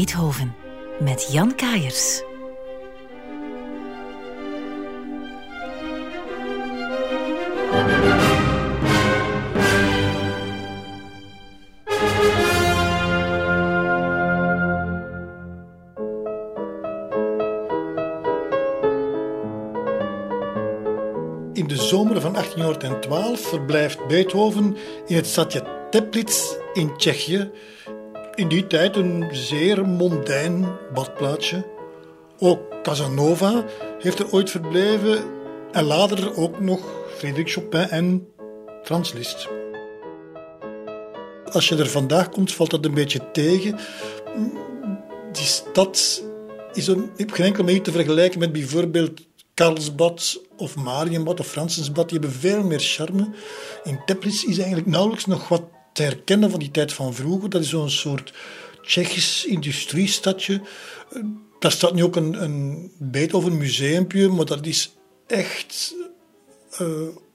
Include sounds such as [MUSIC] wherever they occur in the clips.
Beethoven met Jan Kaiers. In de zomer van 1812 verblijft Beethoven in het stadje Teplitz in Tsjechië. In die tijd een zeer mondijn badplaatsje. Ook Casanova heeft er ooit verbleven en later ook nog Frédéric Chopin en Frans Liszt. Als je er vandaag komt, valt dat een beetje tegen. Die stad is op geen enkele manier te vergelijken met bijvoorbeeld Karlsbad of Marienbad of Fransensbad. Die hebben veel meer charme. In Teplitz is eigenlijk nauwelijks nog wat te herkennen van die tijd van vroeger. Dat is zo'n soort Tsjechisch industriestadje. Daar staat nu ook een, een Beethoven museumpje, maar dat is echt uh,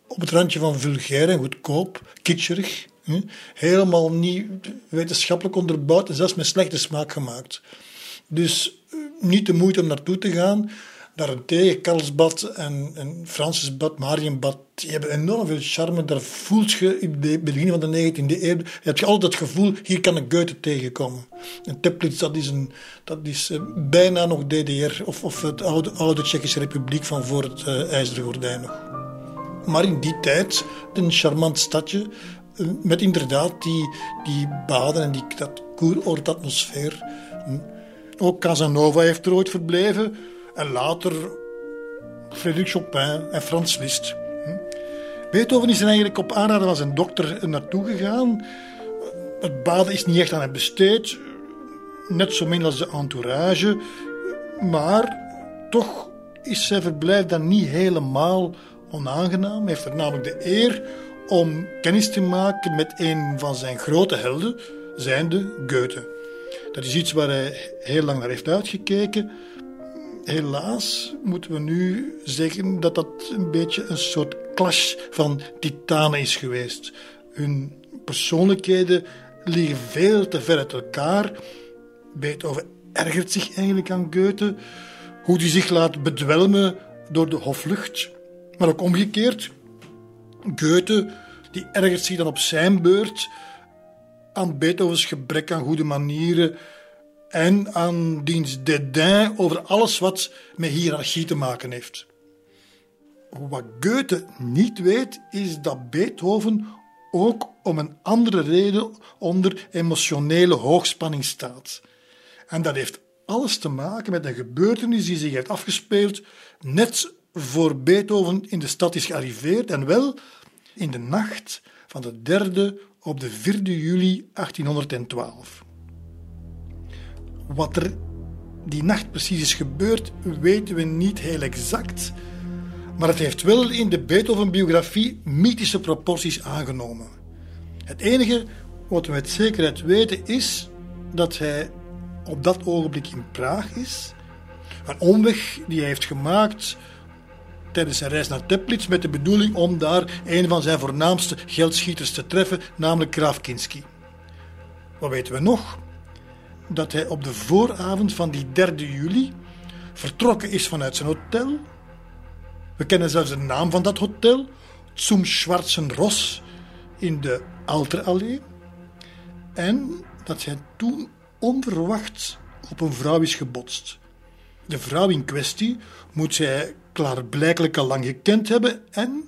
op het randje van vulgair en goedkoop, kitscherig. Hm? Helemaal niet wetenschappelijk onderbouwd en zelfs met slechte smaak gemaakt. Dus uh, niet de moeite om naartoe te gaan. Daarentegen, Karlsbad en, en Fransisbad, Marienbad, die hebben enorm veel charme. Daar voelt je in het begin van de 19e eeuw, heb je altijd het gevoel, hier kan ik Goethe tegenkomen. En Teplitz, dat is, een, dat is uh, bijna nog DDR, of, of het oude, oude Tsjechische Republiek van voor het uh, IJzeren Gordijn nog. Maar in die tijd, een charmant stadje, uh, met inderdaad die, die baden en die, dat koeroord-atmosfeer. Ook Casanova heeft er ooit verbleven. En later Frédéric Chopin en Frans Liszt. Beethoven is er eigenlijk op aanraden van zijn dokter naartoe gegaan. Het baden is niet echt aan hem besteed, net zo min als de entourage. Maar toch is zijn verblijf dan niet helemaal onaangenaam. Hij heeft namelijk de eer om kennis te maken met een van zijn grote helden, zijnde Goethe. Dat is iets waar hij heel lang naar heeft uitgekeken. Helaas moeten we nu zeggen dat dat een beetje een soort clash van titanen is geweest. Hun persoonlijkheden liggen veel te ver uit elkaar. Beethoven ergert zich eigenlijk aan Goethe. Hoe hij zich laat bedwelmen door de hoflucht. Maar ook omgekeerd. Goethe die ergert zich dan op zijn beurt aan Beethovens gebrek aan goede manieren en aan diens dédain over alles wat met hiërarchie te maken heeft. Wat Goethe niet weet, is dat Beethoven ook om een andere reden onder emotionele hoogspanning staat. En dat heeft alles te maken met een gebeurtenis die zich heeft afgespeeld net voor Beethoven in de stad is gearriveerd en wel in de nacht van de 3e op de 4 juli 1812. Wat er die nacht precies is gebeurd, weten we niet heel exact. Maar het heeft wel in de Beethoven-biografie mythische proporties aangenomen. Het enige wat we met zekerheid weten is dat hij op dat ogenblik in Praag is. Een omweg die hij heeft gemaakt tijdens zijn reis naar Teplitz met de bedoeling om daar een van zijn voornaamste geldschieters te treffen, namelijk Graaf Kinski. Wat weten we nog? Dat hij op de vooravond van die 3 juli vertrokken is vanuit zijn hotel. We kennen zelfs de naam van dat hotel, Zum Schwarzen Ross in de Alterallee. En dat hij toen onverwacht op een vrouw is gebotst. De vrouw in kwestie moet zij klaarblijkelijk al lang gekend hebben en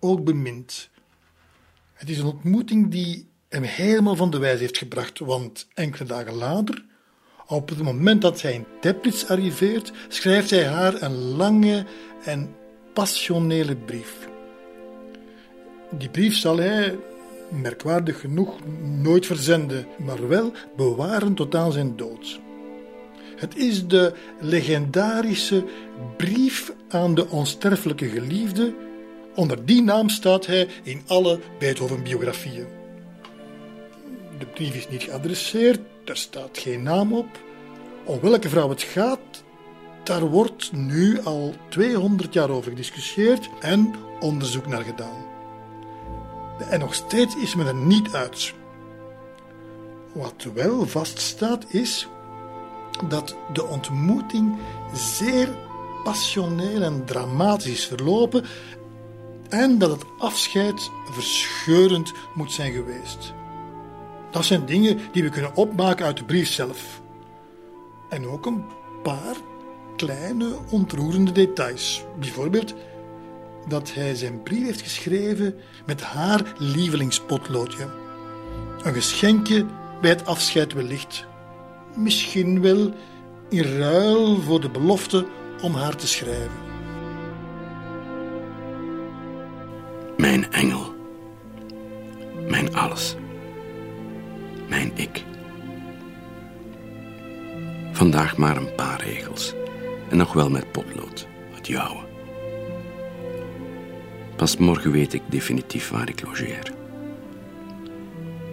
ook bemind. Het is een ontmoeting die hem helemaal van de wijs heeft gebracht, want enkele dagen later, op het moment dat hij in Teplitz arriveert, schrijft hij haar een lange en passionele brief. Die brief zal hij, merkwaardig genoeg, nooit verzenden, maar wel bewaren tot aan zijn dood. Het is de legendarische brief aan de onsterfelijke geliefde. Onder die naam staat hij in alle Beethoven-biografieën. De brief is niet geadresseerd, er staat geen naam op. Om welke vrouw het gaat, daar wordt nu al 200 jaar over gediscussieerd en onderzoek naar gedaan. En nog steeds is men er niet uit. Wat wel vaststaat is dat de ontmoeting zeer passioneel en dramatisch is verlopen en dat het afscheid verscheurend moet zijn geweest. Dat zijn dingen die we kunnen opmaken uit de brief zelf. En ook een paar kleine ontroerende details. Bijvoorbeeld dat hij zijn brief heeft geschreven met haar lievelingspotloodje. Een geschenkje bij het afscheid wellicht. Misschien wel in ruil voor de belofte om haar te schrijven. Mijn engel. Mijn alles. Mijn ik. Vandaag maar een paar regels. En nog wel met potlood, het jouwe. Pas morgen weet ik definitief waar ik logeer.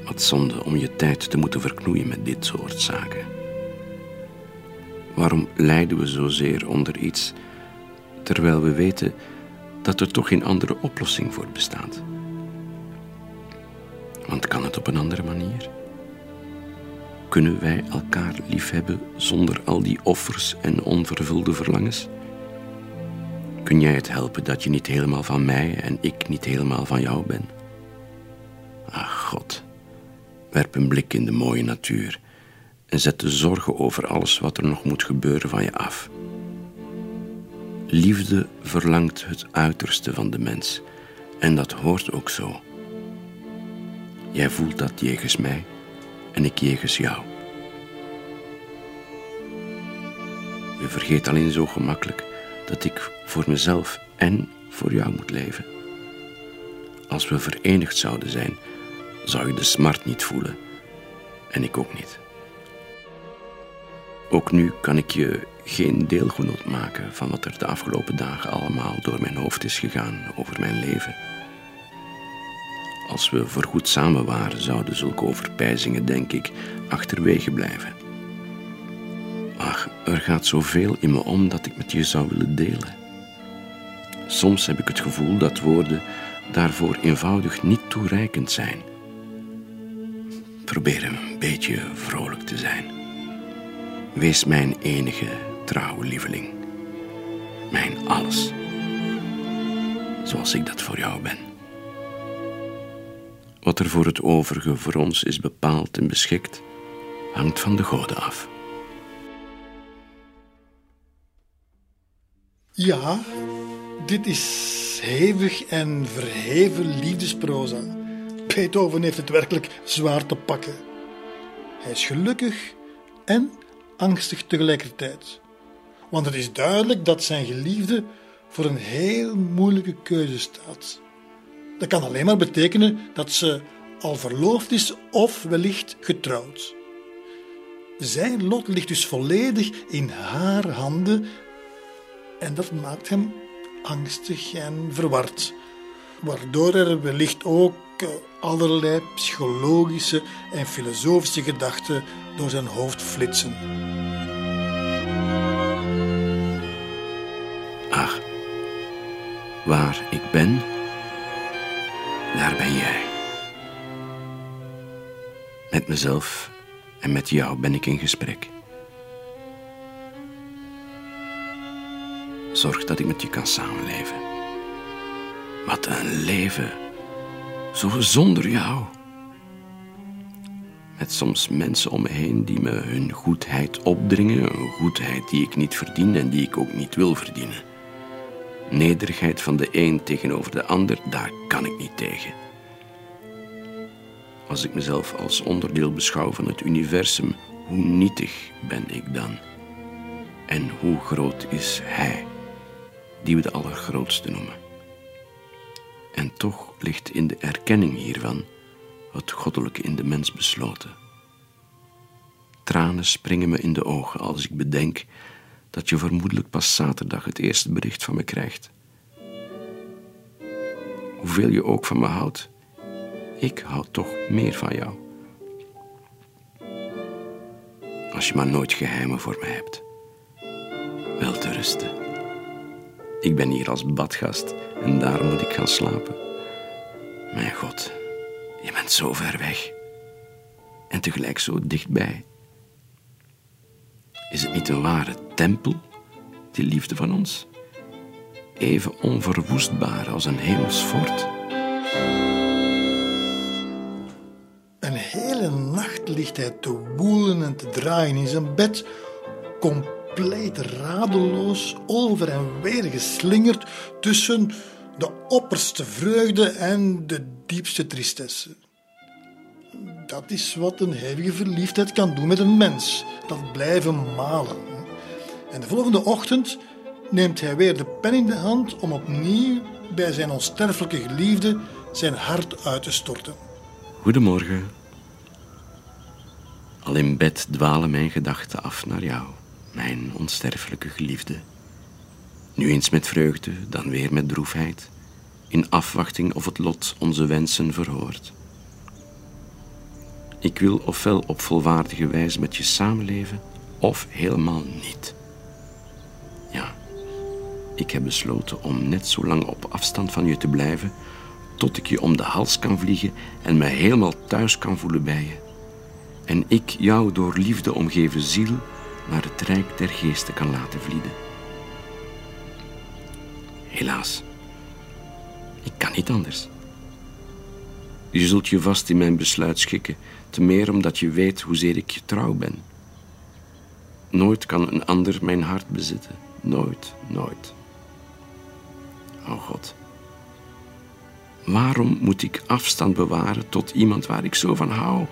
Wat zonde om je tijd te moeten verknoeien met dit soort zaken. Waarom lijden we zozeer onder iets, terwijl we weten dat er toch geen andere oplossing voor bestaat? Want kan het op een andere manier? Kunnen wij elkaar liefhebben zonder al die offers en onvervulde verlangens? Kun jij het helpen dat je niet helemaal van mij en ik niet helemaal van jou ben? Ach God, werp een blik in de mooie natuur en zet de zorgen over alles wat er nog moet gebeuren van je af. Liefde verlangt het uiterste van de mens en dat hoort ook zo. Jij voelt dat jegens mij en ik jegens jou. Je vergeet alleen zo gemakkelijk dat ik voor mezelf en voor jou moet leven. Als we verenigd zouden zijn, zou je de smart niet voelen en ik ook niet. Ook nu kan ik je geen deelgenoot maken van wat er de afgelopen dagen allemaal door mijn hoofd is gegaan over mijn leven. Als we voorgoed samen waren, zouden zulke overpijzingen, denk ik, achterwege blijven. Ach, er gaat zoveel in me om dat ik met je zou willen delen. Soms heb ik het gevoel dat woorden daarvoor eenvoudig niet toereikend zijn. Probeer een beetje vrolijk te zijn. Wees mijn enige trouwe lieveling. Mijn alles. Zoals ik dat voor jou ben. Wat er voor het overige voor ons is bepaald en beschikt, hangt van de goden af. Ja, dit is hevig en verheven liefdesproza. Beethoven heeft het werkelijk zwaar te pakken. Hij is gelukkig en angstig tegelijkertijd. Want het is duidelijk dat zijn geliefde voor een heel moeilijke keuze staat. Dat kan alleen maar betekenen dat ze al verloofd is of wellicht getrouwd. Zijn lot ligt dus volledig in haar handen en dat maakt hem angstig en verward, waardoor er wellicht ook eh, allerlei psychologische en filosofische gedachten door zijn hoofd flitsen. Ach, waar ik ben, daar ben jij. Met mezelf en met jou ben ik in gesprek. Zorg dat ik met je kan samenleven. Wat een leven. Zo zonder jou. Met soms mensen om me heen die me hun goedheid opdringen. Een goedheid die ik niet verdien en die ik ook niet wil verdienen. Nederigheid van de een tegenover de ander, daar kan ik niet tegen. Als ik mezelf als onderdeel beschouw van het universum, hoe nietig ben ik dan? En hoe groot is Hij? die we de allergrootste noemen. En toch ligt in de erkenning hiervan het goddelijke in de mens besloten. Tranen springen me in de ogen als ik bedenk dat je vermoedelijk pas zaterdag het eerste bericht van me krijgt. Hoeveel je ook van me houdt, ik houd toch meer van jou. Als je maar nooit geheimen voor me hebt. Wel te rusten. Ik ben hier als badgast en daar moet ik gaan slapen. Mijn God, je bent zo ver weg en tegelijk zo dichtbij. Is het niet een ware tempel, die liefde van ons? Even onverwoestbaar als een hemels fort. Een hele nacht ligt hij te woelen en te draaien in zijn bed, compleet radeloos, over en weer geslingerd tussen de opperste vreugde en de diepste tristesse. Dat is wat een hevige verliefdheid kan doen met een mens, dat blijven malen. En de volgende ochtend neemt hij weer de pen in de hand om opnieuw bij zijn onsterfelijke geliefde zijn hart uit te storten. Goedemorgen. Al in bed dwalen mijn gedachten af naar jou, mijn onsterfelijke geliefde. Nu eens met vreugde, dan weer met droefheid, in afwachting of het lot onze wensen verhoort. Ik wil ofwel op volwaardige wijze met je samenleven, of helemaal niet. Ik heb besloten om net zo lang op afstand van je te blijven, tot ik je om de hals kan vliegen en mij helemaal thuis kan voelen bij je. En ik jou door liefde omgeven ziel naar het rijk der geesten kan laten vlieden. Helaas, ik kan niet anders. Je zult je vast in mijn besluit schikken, te meer omdat je weet hoezeer ik je trouw ben. Nooit kan een ander mijn hart bezitten. Nooit, nooit. Oh God. Waarom moet ik afstand bewaren tot iemand waar ik zo van hou,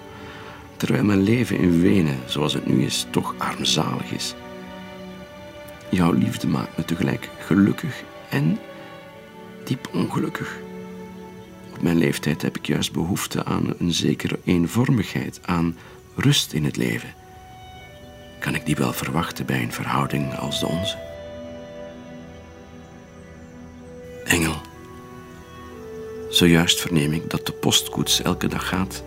terwijl mijn leven in Wenen, zoals het nu is, toch armzalig is? Jouw liefde maakt me tegelijk gelukkig en diep ongelukkig. Op mijn leeftijd heb ik juist behoefte aan een zekere eenvormigheid, aan rust in het leven. Kan ik die wel verwachten bij een verhouding als de onze? Engel, zojuist verneem ik dat de postkoets elke dag gaat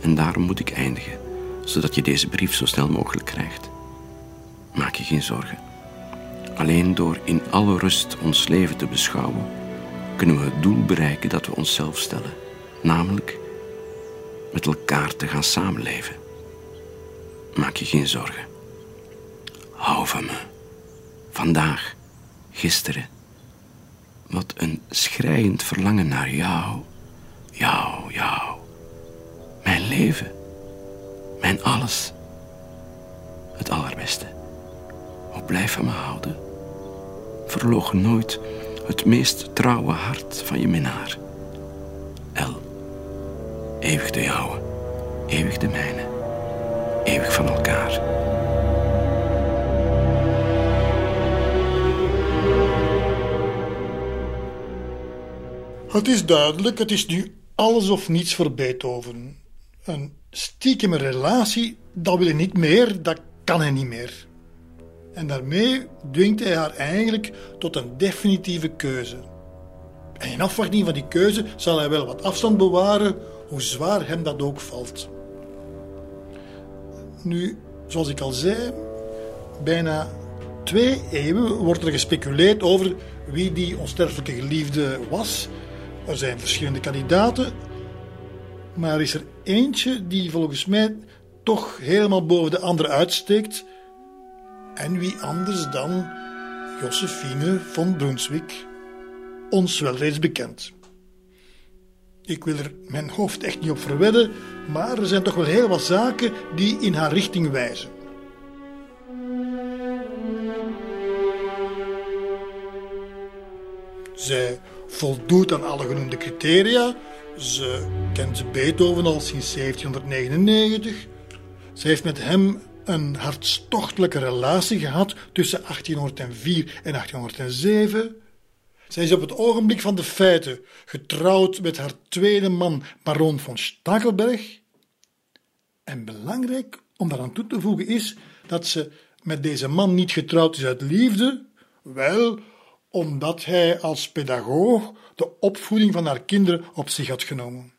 en daarom moet ik eindigen, zodat je deze brief zo snel mogelijk krijgt. Maak je geen zorgen. Alleen door in alle rust ons leven te beschouwen, kunnen we het doel bereiken dat we onszelf stellen, namelijk met elkaar te gaan samenleven. Maak je geen zorgen. Hou van me. Vandaag, gisteren. Wat een schrijend verlangen naar jou. Jou, jou. Mijn leven. Mijn alles. Het allerbeste. Oh, blijf van me houden. Verloog nooit het meest trouwe hart van je minnaar. El, eeuwig de jouwe, eeuwig de mijne, eeuwig van elkaar. Het is duidelijk, het is nu alles of niets voor Beethoven. Een stiekeme relatie, dat wil hij niet meer, dat kan hij niet meer. En daarmee dwingt hij haar eigenlijk tot een definitieve keuze. En in afwachting van die keuze zal hij wel wat afstand bewaren, hoe zwaar hem dat ook valt. Nu, zoals ik al zei, bijna twee eeuwen wordt er gespeculeerd over wie die onsterfelijke geliefde was. Er zijn verschillende kandidaten, maar is er eentje die volgens mij toch helemaal boven de andere uitsteekt en wie anders dan Josephine von Brunswick, ons wel reeds bekend. Ik wil er mijn hoofd echt niet op verwedden, maar er zijn toch wel heel wat zaken die in haar richting wijzen. Zij voldoet aan alle genoemde criteria. Ze kent Beethoven al sinds 1799. Ze heeft met hem een hartstochtelijke relatie gehad tussen 1804 en 1807. Zij is op het ogenblik van de feiten getrouwd met haar tweede man, baron von Stakelberg. En belangrijk om daaraan toe te voegen is dat ze met deze man niet getrouwd is uit liefde, wel omdat hij als pedagoog de opvoeding van haar kinderen op zich had genomen.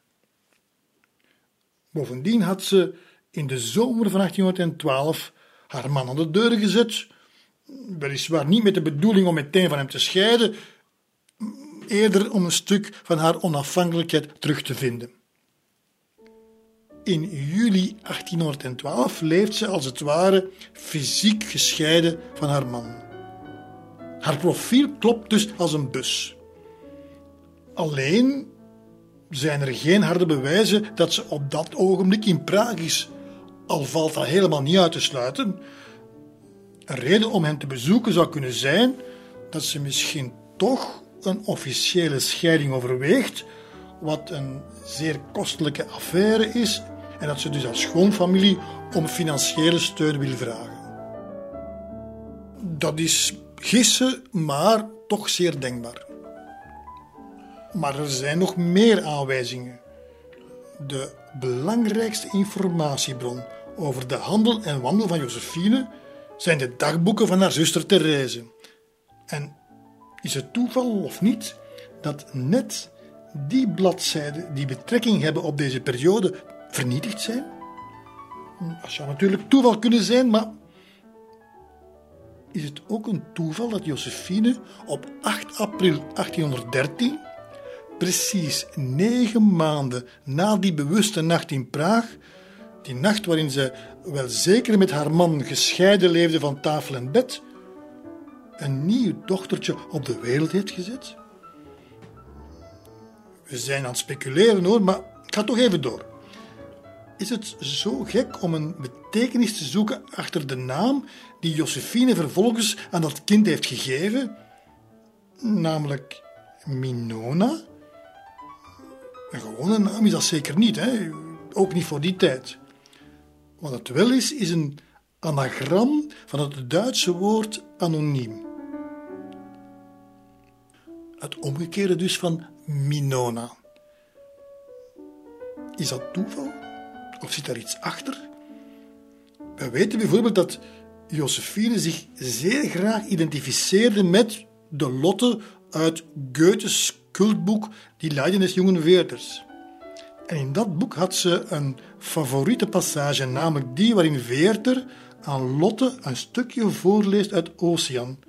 Bovendien had ze in de zomer van 1812 haar man aan de deur gezet. Weliswaar niet met de bedoeling om meteen van hem te scheiden, eerder om een stuk van haar onafhankelijkheid terug te vinden. in juli 1812 leeft ze als het ware fysiek gescheiden van haar man. Haar profiel klopt dus als een bus. Alleen zijn er geen harde bewijzen dat ze op dat ogenblik in Praag is, al valt dat helemaal niet uit te sluiten. Een reden om hen te bezoeken zou kunnen zijn dat ze misschien toch een officiële scheiding overweegt, wat een zeer kostelijke affaire is, en dat ze dus als schoonfamilie om financiële steun wil vragen. Dat is gissen, maar toch zeer denkbaar. Maar er zijn nog meer aanwijzingen. De belangrijkste informatiebron over de handel en wandel van Josephine zijn de dagboeken van haar zuster Therese. En is het toeval of niet dat net die bladzijden die betrekking hebben op deze periode vernietigd zijn? Dat zou natuurlijk toeval kunnen zijn, maar is het ook een toeval dat Josephine op 8 april 1813, precies negen maanden na die bewuste nacht in Praag, die nacht waarin ze wel zeker met haar man gescheiden leefde van tafel en bed, een nieuw dochtertje op de wereld heeft gezet? We zijn aan het speculeren hoor, maar ik ga toch even door. Is het zo gek om een betekenis te zoeken achter de naam die Josephine vervolgens aan dat kind heeft gegeven? Namelijk Minona? Een gewone naam is dat zeker niet, hè? ook niet voor die tijd. Wat het wel is, is een anagram van het Duitse woord anoniem. Het omgekeerde dus van Minona. Is dat toeval? Of zit daar iets achter? We weten bijvoorbeeld dat Josephine zich zeer graag identificeerde met de Lotte uit Goethes cultboek Die Leiden des Jongen Weerders. En in dat boek had ze een favoriete passage, namelijk die waarin Veerter aan Lotte een stukje voorleest uit Ocean,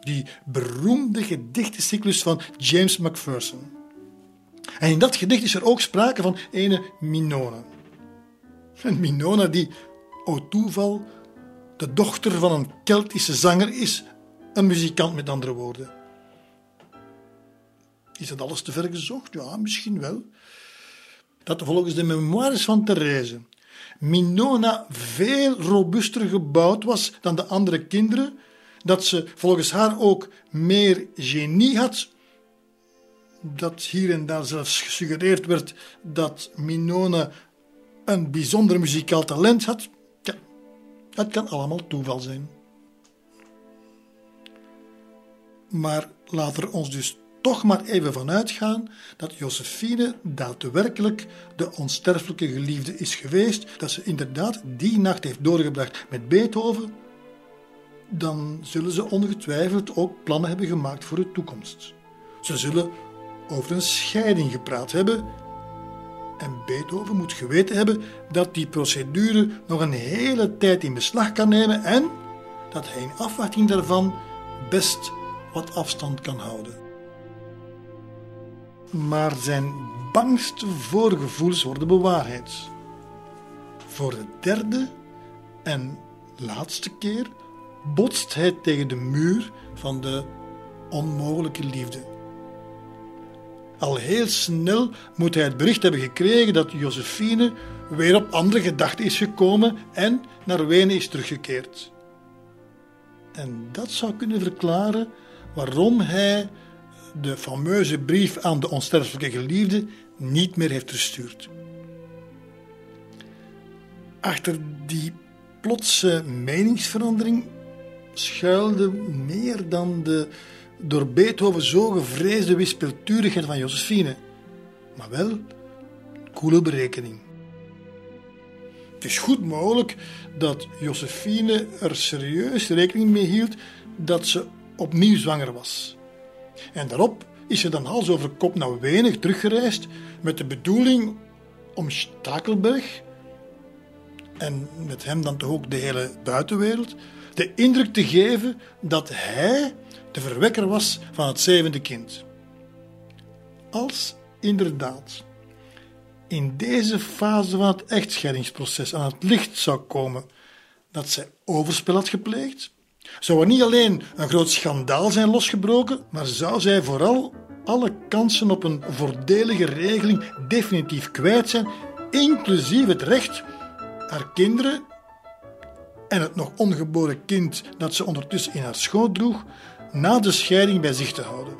die beroemde gedichtencyclus van James Macpherson. En in dat gedicht is er ook sprake van ene Minona. Minona die, o toeval, de dochter van een Keltische zanger is, een muzikant met andere woorden. Is dat alles te ver gezocht? Ja, misschien wel. Dat volgens de memoires van Therese Minona veel robuuster gebouwd was dan de andere kinderen, dat ze volgens haar ook meer genie had, dat hier en daar zelfs gesuggereerd werd dat Minona een bijzonder muzikaal talent had. Ja, dat kan allemaal toeval zijn. Maar laat er ons dus toch maar even vanuit gaan dat Josephine daadwerkelijk de onsterfelijke geliefde is geweest, dat ze inderdaad die nacht heeft doorgebracht met Beethoven, dan zullen ze ongetwijfeld ook plannen hebben gemaakt voor de toekomst. Ze zullen over een scheiding gepraat hebben en Beethoven moet geweten hebben dat die procedure nog een hele tijd in beslag kan nemen en dat hij in afwachting daarvan best wat afstand kan houden. Maar zijn bangste voorgevoelens worden bewaarheid. Voor de derde en laatste keer botst hij tegen de muur van de onmogelijke liefde. Al heel snel moet hij het bericht hebben gekregen dat Josephine weer op andere gedachten is gekomen en naar Wenen is teruggekeerd. En dat zou kunnen verklaren waarom hij de fameuze brief aan de onsterfelijke geliefde niet meer heeft gestuurd. Achter die plotse meningsverandering schuilde meer dan de door Beethoven zo gevreesde wispelturigheid van Josephine, maar wel koele berekening. Het is goed mogelijk dat Josephine er serieus rekening mee hield dat ze opnieuw zwanger was. En daarop is ze dan hals over kop naar Wenen teruggereisd met de bedoeling om Stakelberg, en met hem dan toch ook de hele buitenwereld, de indruk te geven dat hij de verwekker was van het zevende kind. Als inderdaad in deze fase van het echtscheidingsproces aan het licht zou komen dat zij overspel had gepleegd, zou er niet alleen een groot schandaal zijn losgebroken, maar zou zij vooral alle kansen op een voordelige regeling definitief kwijt zijn, inclusief het recht haar kinderen en het nog ongeboren kind dat ze ondertussen in haar schoot droeg, na de scheiding bij zich te houden.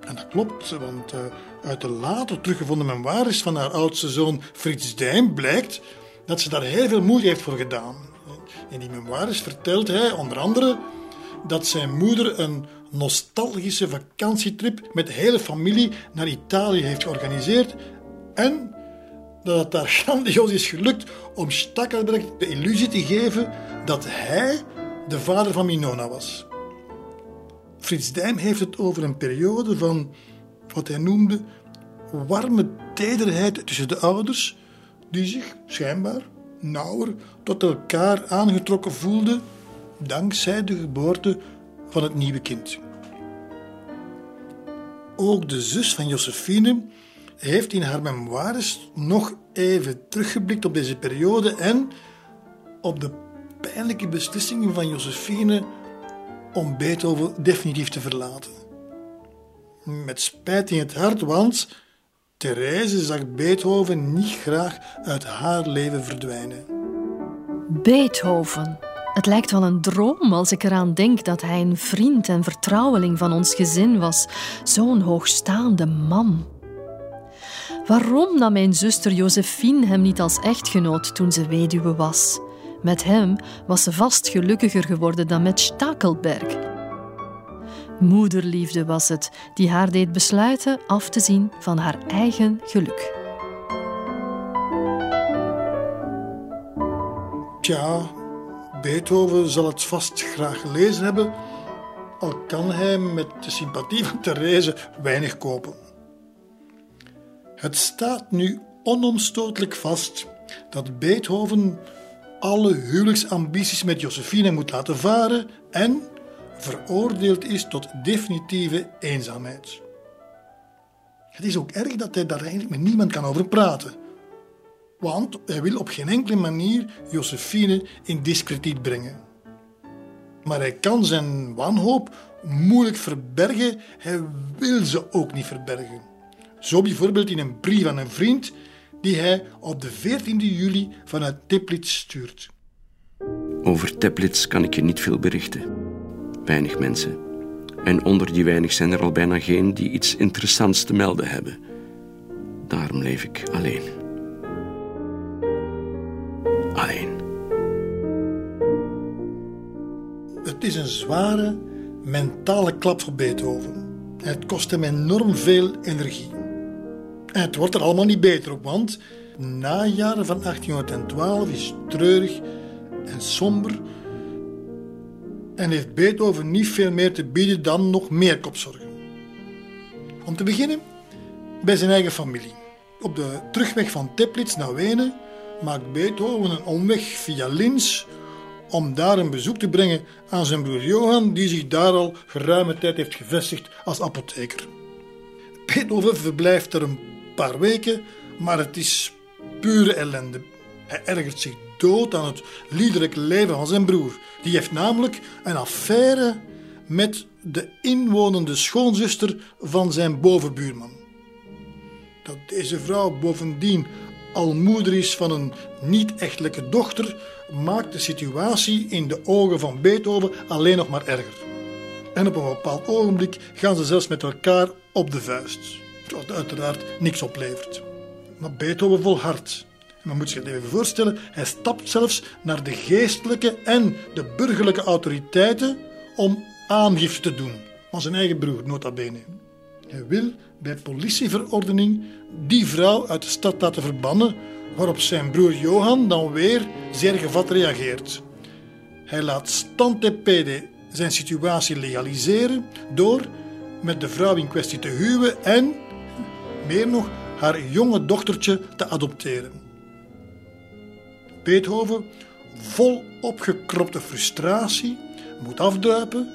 En dat klopt, want uh, uit de later teruggevonden memoires van haar oudste zoon Frits Dijn blijkt dat ze daar heel veel moeite heeft voor gedaan. In die memoires vertelt hij onder andere dat zijn moeder een nostalgische vakantietrip met de hele familie naar Italië heeft georganiseerd en dat het daar grandioos is gelukt om Stakkelberg de illusie te geven dat hij de vader van Minona was. Frits Dijm heeft het over een periode van wat hij noemde warme tederheid tussen de ouders, die zich schijnbaar nauwer tot elkaar aangetrokken voelden dankzij de geboorte van het nieuwe kind. Ook de zus van Josephine heeft in haar memoires nog even teruggeblikt op deze periode en op de pijnlijke beslissingen van Josephine om Beethoven definitief te verlaten. Met spijt in het hart, want Therese zag Beethoven niet graag uit haar leven verdwijnen. Beethoven. Het lijkt wel een droom als ik eraan denk dat hij een vriend en vertrouweling van ons gezin was. Zo'n hoogstaande man. Waarom nam mijn zuster Josephine hem niet als echtgenoot toen ze weduwe was? Met hem was ze vast gelukkiger geworden dan met Stakelberg. Moederliefde was het die haar deed besluiten af te zien van haar eigen geluk. Tja, Beethoven zal het vast graag gelezen hebben, al kan hij met de sympathie van Therese weinig kopen. Het staat nu onomstotelijk vast dat Beethoven alle huwelijksambities met Josephine moet laten varen en veroordeeld is tot definitieve eenzaamheid. Het is ook erg dat hij daar eigenlijk met niemand kan over praten. Want hij wil op geen enkele manier Josephine in discrediet brengen. Maar hij kan zijn wanhoop moeilijk verbergen, hij wil ze ook niet verbergen. Zo bijvoorbeeld in een brief aan een vriend die hij op de 14 juli vanuit Teplitz stuurt. Over Teplitz kan ik je niet veel berichten. Weinig mensen. En onder die weinig zijn er al bijna geen die iets interessants te melden hebben. Daarom leef ik alleen. Alleen. Het is een zware mentale klap voor Beethoven. Het kost hem enorm veel energie. En het wordt er allemaal niet beter op, want najaren van 1812 is treurig en somber en heeft Beethoven niet veel meer te bieden dan nog meer kopzorgen. Om te beginnen bij zijn eigen familie. Op de terugweg van Teplitz naar Wenen maakt Beethoven een omweg via Linz om daar een bezoek te brengen aan zijn broer Johan, die zich daar al geruime tijd heeft gevestigd als apotheker. Beethoven verblijft er een paar weken, maar het is pure ellende. Hij ergert zich dood aan het liederlijk leven van zijn broer. Die heeft namelijk een affaire met de inwonende schoonzuster van zijn bovenbuurman. Dat deze vrouw bovendien al moeder is van een niet-echtelijke dochter, maakt de situatie in de ogen van Beethoven alleen nog maar erger. En op een bepaald ogenblik gaan ze zelfs met elkaar op de vuist wat uiteraard niks oplevert. Maar Beethoven volhardt. En men moet zich het even voorstellen, hij stapt zelfs naar de geestelijke en de burgerlijke autoriteiten om aangifte te doen van zijn eigen broer, nota bene. Hij wil bij politieverordening die vrouw uit de stad laten verbannen, waarop zijn broer Johan dan weer zeer gevat reageert. Hij laat Stante Pede zijn situatie legaliseren door met de vrouw in kwestie te huwen en meer nog haar jonge dochtertje te adopteren. Beethoven, vol opgekropte frustratie, moet afduipen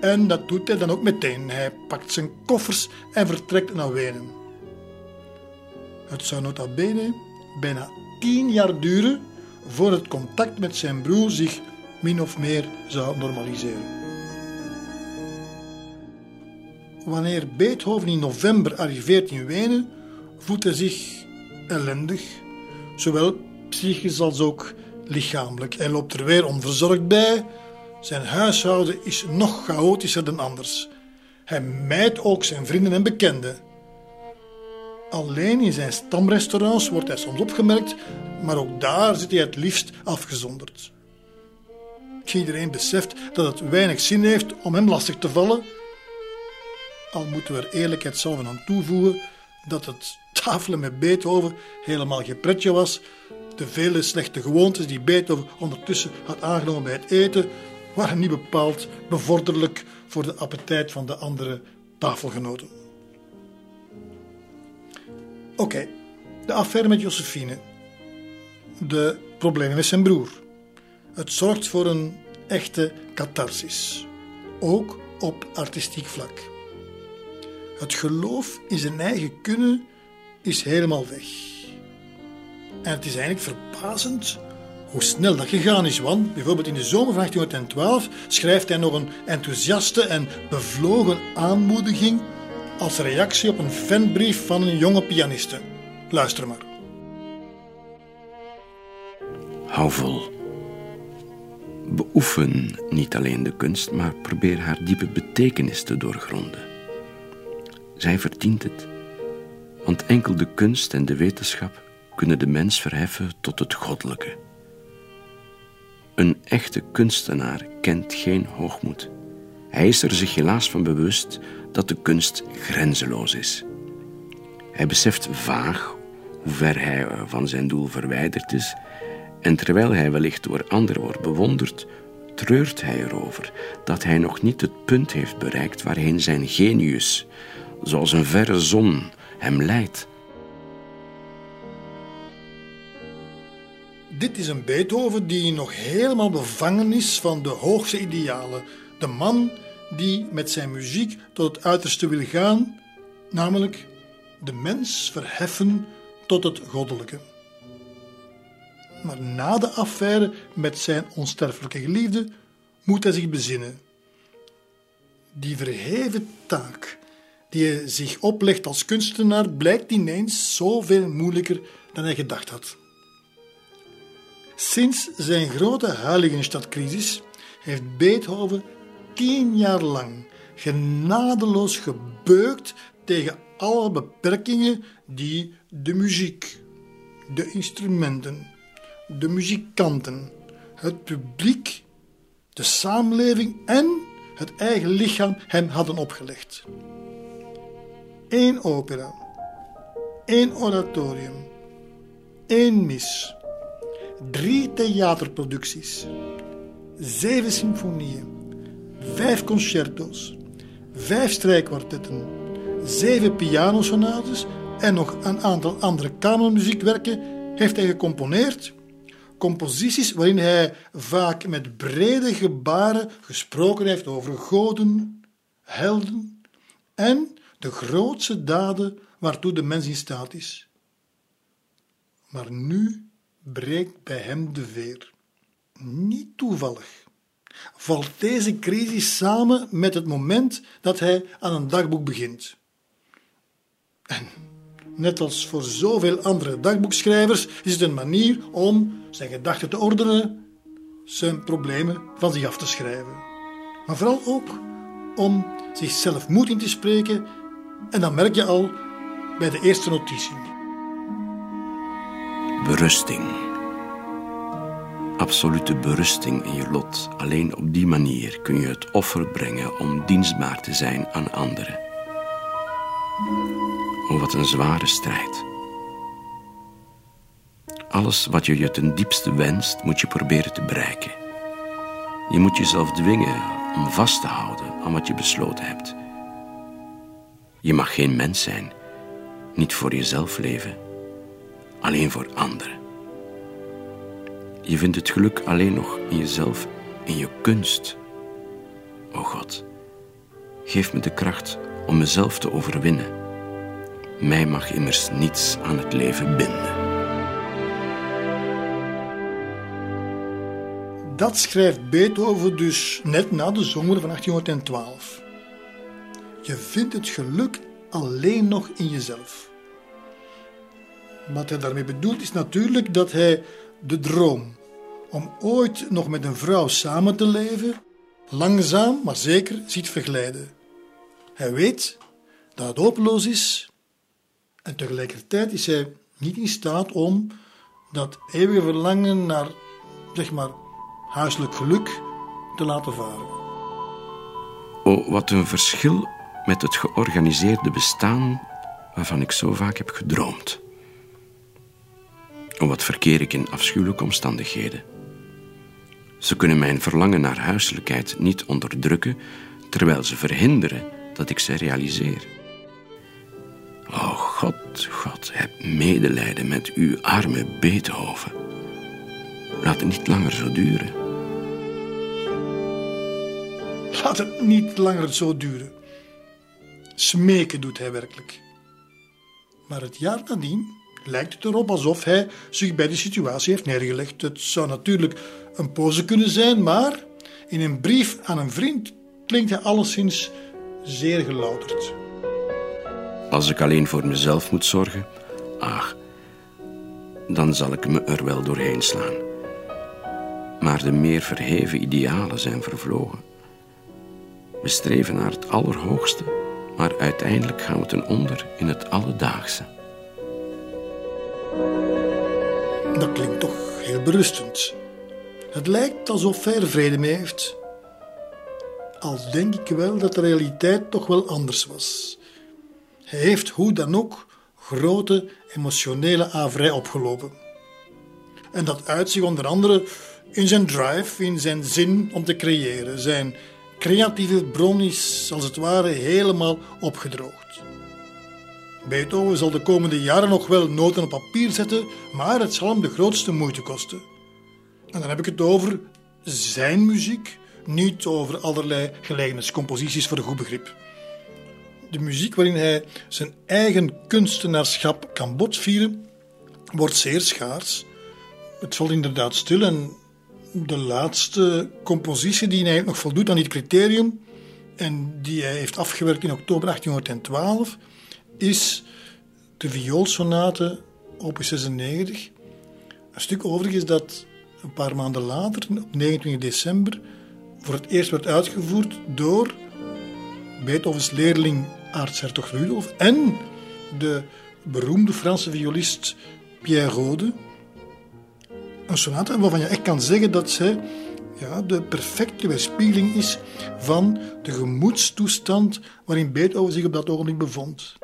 en dat doet hij dan ook meteen. Hij pakt zijn koffers en vertrekt naar Wenen. Het zou nota bene bijna tien jaar duren voor het contact met zijn broer zich min of meer zou normaliseren. Wanneer Beethoven in november arriveert in Wenen, voelt hij zich ellendig, zowel psychisch als ook lichamelijk. Hij loopt er weer onverzorgd bij. Zijn huishouden is nog chaotischer dan anders. Hij mijt ook zijn vrienden en bekenden. Alleen in zijn stamrestaurants wordt hij soms opgemerkt, maar ook daar zit hij het liefst afgezonderd. Iedereen beseft dat het weinig zin heeft om hem lastig te vallen. Al moeten we er eerlijkheidshalve aan toevoegen dat het tafelen met Beethoven helemaal geen pretje was. De vele slechte gewoontes die Beethoven ondertussen had aangenomen bij het eten, waren niet bepaald bevorderlijk voor de appetijt van de andere tafelgenoten. Oké, de affaire met Josephine. De problemen met zijn broer. Het zorgt voor een echte catharsis, ook op artistiek vlak. Het geloof in zijn eigen kunnen is helemaal weg. En het is eigenlijk verbazend hoe snel dat gegaan is. Want bijvoorbeeld in de zomer van 1812 schrijft hij nog een enthousiaste en bevlogen aanmoediging als reactie op een fanbrief van een jonge pianiste. Luister maar. Hou vol. Beoefen niet alleen de kunst, maar probeer haar diepe betekenis te doorgronden. Zij verdient het, want enkel de kunst en de wetenschap kunnen de mens verheffen tot het goddelijke. Een echte kunstenaar kent geen hoogmoed. Hij is er zich helaas van bewust dat de kunst grenzeloos is. Hij beseft vaag hoe ver hij van zijn doel verwijderd is, en terwijl hij wellicht door anderen wordt bewonderd, treurt hij erover dat hij nog niet het punt heeft bereikt waarheen zijn genius, zoals een verre zon, hem leidt. Dit is een Beethoven die nog helemaal bevangen is van de hoogste idealen. De man die met zijn muziek tot het uiterste wil gaan, namelijk de mens verheffen tot het goddelijke. Maar na de affaire met zijn onsterfelijke geliefde moet hij zich bezinnen. Die verheven taak die zich oplegt als kunstenaar blijkt ineens zoveel moeilijker dan hij gedacht had. Sinds zijn grote Heiligenstadcrisis heeft Beethoven tien jaar lang genadeloos gebeukt tegen alle beperkingen die de muziek, de instrumenten, de muzikanten, het publiek, de samenleving en het eigen lichaam hem hadden opgelegd. Eén opera, één oratorium, één mis, drie theaterproducties, zeven symfonieën, vijf concerto's, vijf strijkkwartetten, zeven pianosonates en nog een aantal andere kamermuziekwerken heeft hij gecomponeerd. Composities waarin hij vaak met brede gebaren gesproken heeft over goden, helden en de grootste daden waartoe de mens in staat is. Maar nu breekt bij hem de veer. Niet toevallig valt deze crisis samen met het moment dat hij aan een dagboek begint. En net als voor zoveel andere dagboekschrijvers is het een manier om zijn gedachten te ordenen, zijn problemen van zich af te schrijven. Maar vooral ook om zichzelf moed in te spreken en dan merk je al bij de eerste notitie. Berusting absolute berusting in je lot. Alleen op die manier kun je het offer brengen om dienstbaar te zijn aan anderen. Oh, wat een zware strijd. Alles wat je je ten diepste wenst, moet je proberen te bereiken. Je moet jezelf dwingen om vast te houden aan wat je besloten hebt. Je mag geen mens zijn, niet voor jezelf leven, alleen voor anderen. Je vindt het geluk alleen nog in jezelf, in je kunst. O God, geef me de kracht om mezelf te overwinnen. Mij mag immers niets aan het leven binden. Dat schrijft Beethoven dus net na de zomer van 1812. Je vindt het geluk alleen nog in jezelf. Wat hij daarmee bedoelt is natuurlijk dat hij de droom om ooit nog met een vrouw samen te leven, langzaam maar zeker ziet verglijden. Hij weet dat het hopeloos is en tegelijkertijd is hij niet in staat om dat eeuwige verlangen naar, zeg maar, huiselijk geluk te laten varen. Oh, wat een verschil met het georganiseerde bestaan waarvan ik zo vaak heb gedroomd. Oh, wat verkeer ik in afschuwelijke omstandigheden. Ze kunnen mijn verlangen naar huiselijkheid niet onderdrukken, terwijl ze verhinderen dat ik ze realiseer. Oh God, God, heb medelijden met uw arme Beethoven. Laat het niet langer zo duren. Laat het niet langer zo duren. Smeken doet hij werkelijk. Maar het jaar nadien lijkt het erop alsof hij zich bij de situatie heeft neergelegd. Het zou natuurlijk een pose kunnen zijn, maar in een brief aan een vriend klinkt hij alleszins zeer gelouterd. Als ik alleen voor mezelf moet zorgen, ach, dan zal ik me er wel doorheen slaan. Maar de meer verheven idealen zijn vervlogen. We streven naar het allerhoogste, maar uiteindelijk gaan we ten onder in het alledaagse. Dat klinkt toch heel berustend. Het lijkt alsof hij er vrede mee heeft. Al denk ik wel dat de realiteit toch wel anders was. Hij heeft hoe dan ook grote emotionele averij opgelopen. En dat uit zich onder andere in zijn drive, in zijn zin om te creëren. Zijn creatieve bron is als het ware helemaal opgedroogd. Beethoven zal de komende jaren nog wel noten op papier zetten, maar het zal hem de grootste moeite kosten. En dan heb ik het over zijn muziek, niet over allerlei gelijkeniscomposities voor een goed begrip. De muziek waarin hij zijn eigen kunstenaarschap kan botvieren, wordt zeer schaars. Het valt inderdaad stil en de laatste compositie die hij nog voldoet aan dit criterium en die hij heeft afgewerkt in oktober 1812 is de vioolsonate opus 96. Een stuk overigens dat een paar maanden later, op 29 december, voor het eerst werd uitgevoerd door Beethovens leerling aartshertog Rudolf en de beroemde Franse violist Pierre Rode. Een sonate waarvan je echt kan zeggen dat zij ja, de perfecte weerspiegeling is van de gemoedstoestand waarin Beethoven zich op dat ogenblik bevond.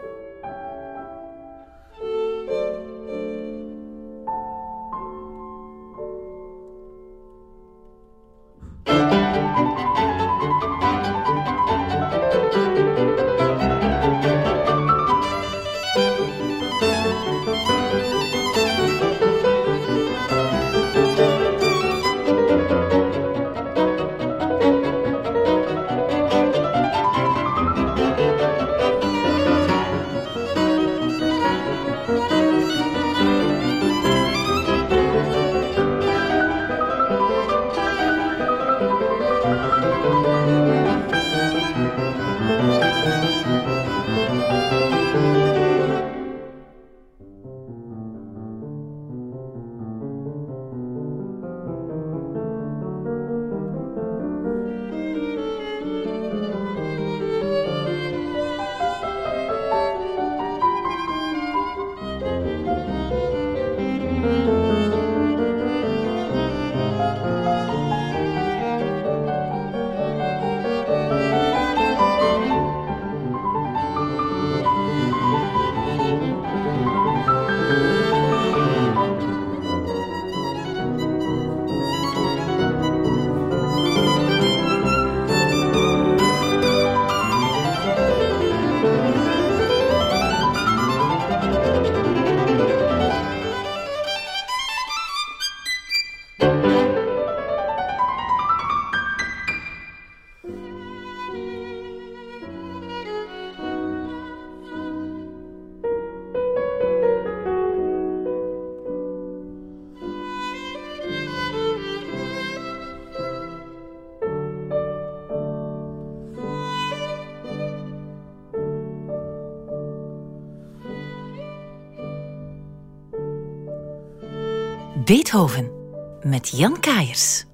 Met Jan Kaiers.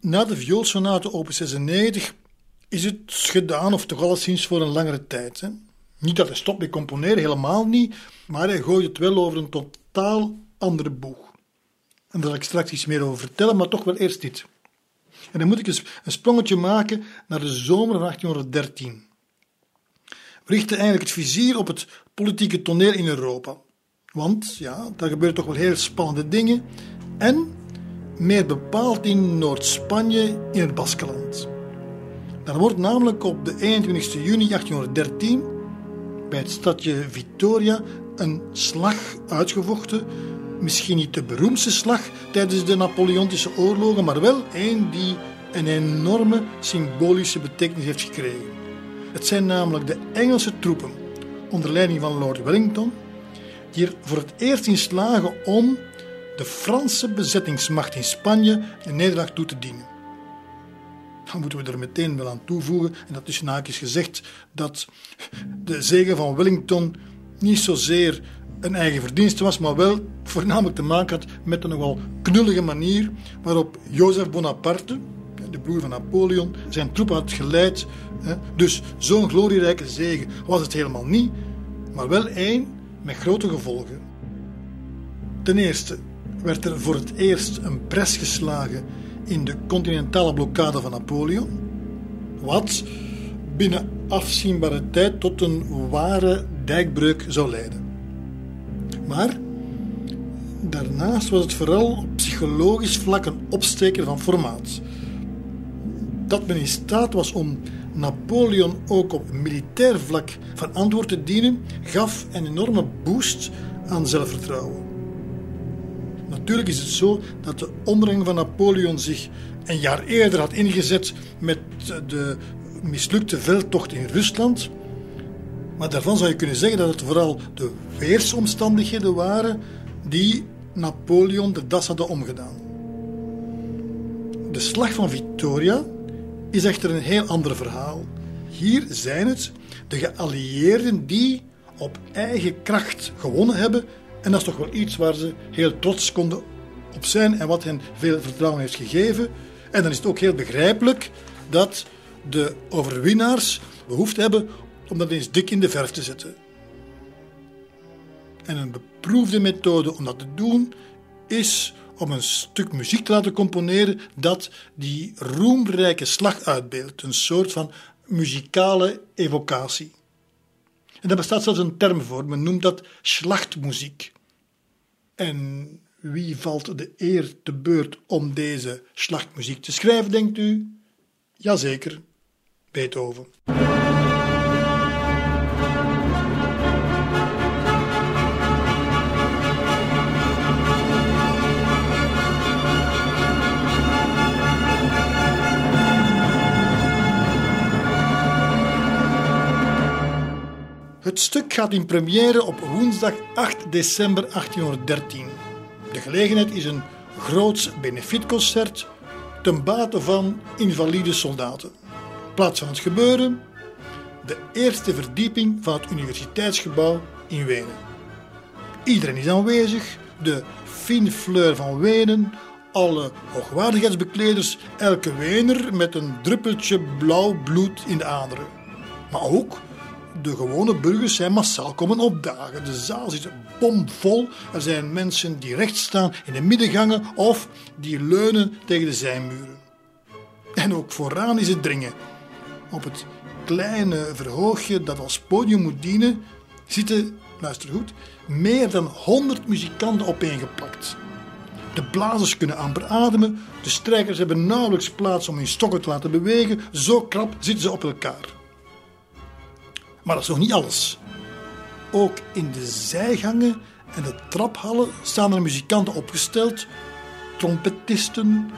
Na de vioolsonate opus 96 is het gedaan, of toch alleszins voor een langere tijd. Hè? Niet dat hij stopt met componeren, helemaal niet, maar hij gooit het wel over een totaal andere boeg. En daar zal ik straks iets meer over vertellen, maar toch wel eerst dit. En dan moet ik eens een sprongetje maken naar de zomer van 1813. We richten eigenlijk het vizier op het politieke toneel in Europa. Want ja, daar gebeuren toch wel heel spannende dingen. En meer bepaald in Noord-Spanje, in het Baskeland. Daar wordt namelijk op de 21 juni 1813 bij het stadje Vitoria een slag uitgevochten. Misschien niet de beroemdste slag tijdens de Napoleontische oorlogen, maar wel een die een enorme symbolische betekenis heeft gekregen. Het zijn namelijk de Engelse troepen onder leiding van Lord Wellington die er voor het eerst in slagen om de Franse bezettingsmacht in Spanje een nederlaag toe te dienen. Dan moeten we er meteen wel aan toevoegen, en dat is naakjes gezegd, dat de zege van Wellington niet zozeer een eigen verdienste was, maar wel voornamelijk te maken had met een nogal knullige manier waarop Jozef Bonaparte, de broer van Napoleon, zijn troepen had geleid. Dus zo'n glorierijke zege was het helemaal niet, maar wel één met grote gevolgen. Ten eerste werd er voor het eerst een pres geslagen in de continentale blokkade van Napoleon, wat binnen afzienbare tijd tot een ware dijkbreuk zou leiden. Maar daarnaast was het vooral op psychologisch vlak een opsteker van formaat. Dat men in staat was om Napoleon ook op militair vlak van antwoord te dienen, gaf een enorme boost aan zelfvertrouwen. Natuurlijk is het zo dat de ondergang van Napoleon zich een jaar eerder had ingezet met de mislukte veldtocht in Rusland. Maar daarvan zou je kunnen zeggen dat het vooral de weersomstandigheden waren die Napoleon de das hadden omgedaan. De slag van Victoria is echter een heel ander verhaal. Hier zijn het de geallieerden die op eigen kracht gewonnen hebben en dat is toch wel iets waar ze heel trots konden op zijn en wat hen veel vertrouwen heeft gegeven. En dan is het ook heel begrijpelijk dat de overwinnaars behoefte hebben om dat eens dik in de verf te zetten. En een beproefde methode om dat te doen is om een stuk muziek te laten componeren dat die roemrijke slag uitbeeldt. Een soort van muzikale evocatie. En daar bestaat zelfs een term voor, men noemt dat slachtmuziek. En wie valt de eer te beurt om deze slachtmuziek te schrijven, denkt u? Jazeker, Beethoven. Het stuk gaat in première op woensdag 8 december 1813. De gelegenheid is een groots benefietconcert ten bate van invalide soldaten. Plaats van het gebeuren: de eerste verdieping van het universiteitsgebouw in Wenen. Iedereen is aanwezig, de finfleur van Wenen, alle hoogwaardigheidsbekleders, elke Wener met een druppeltje blauw bloed in de aderen. Maar ook de gewone burgers zijn massaal komen opdagen. De zaal zit bomvol. Er zijn mensen die recht staan in de middengangen of die leunen tegen de zijmuren. En ook vooraan is het dringen. Op het kleine verhoogje dat als podium moet dienen, zitten, luister goed, meer dan 100 muzikanten opeengeplakt. De blazers kunnen amper ademen, de strijkers hebben nauwelijks plaats om hun stokken te laten bewegen, zo krap zitten ze op elkaar. Maar dat is nog niet alles. Ook in de zijgangen en de traphallen staan er muzikanten opgesteld, trompetisten,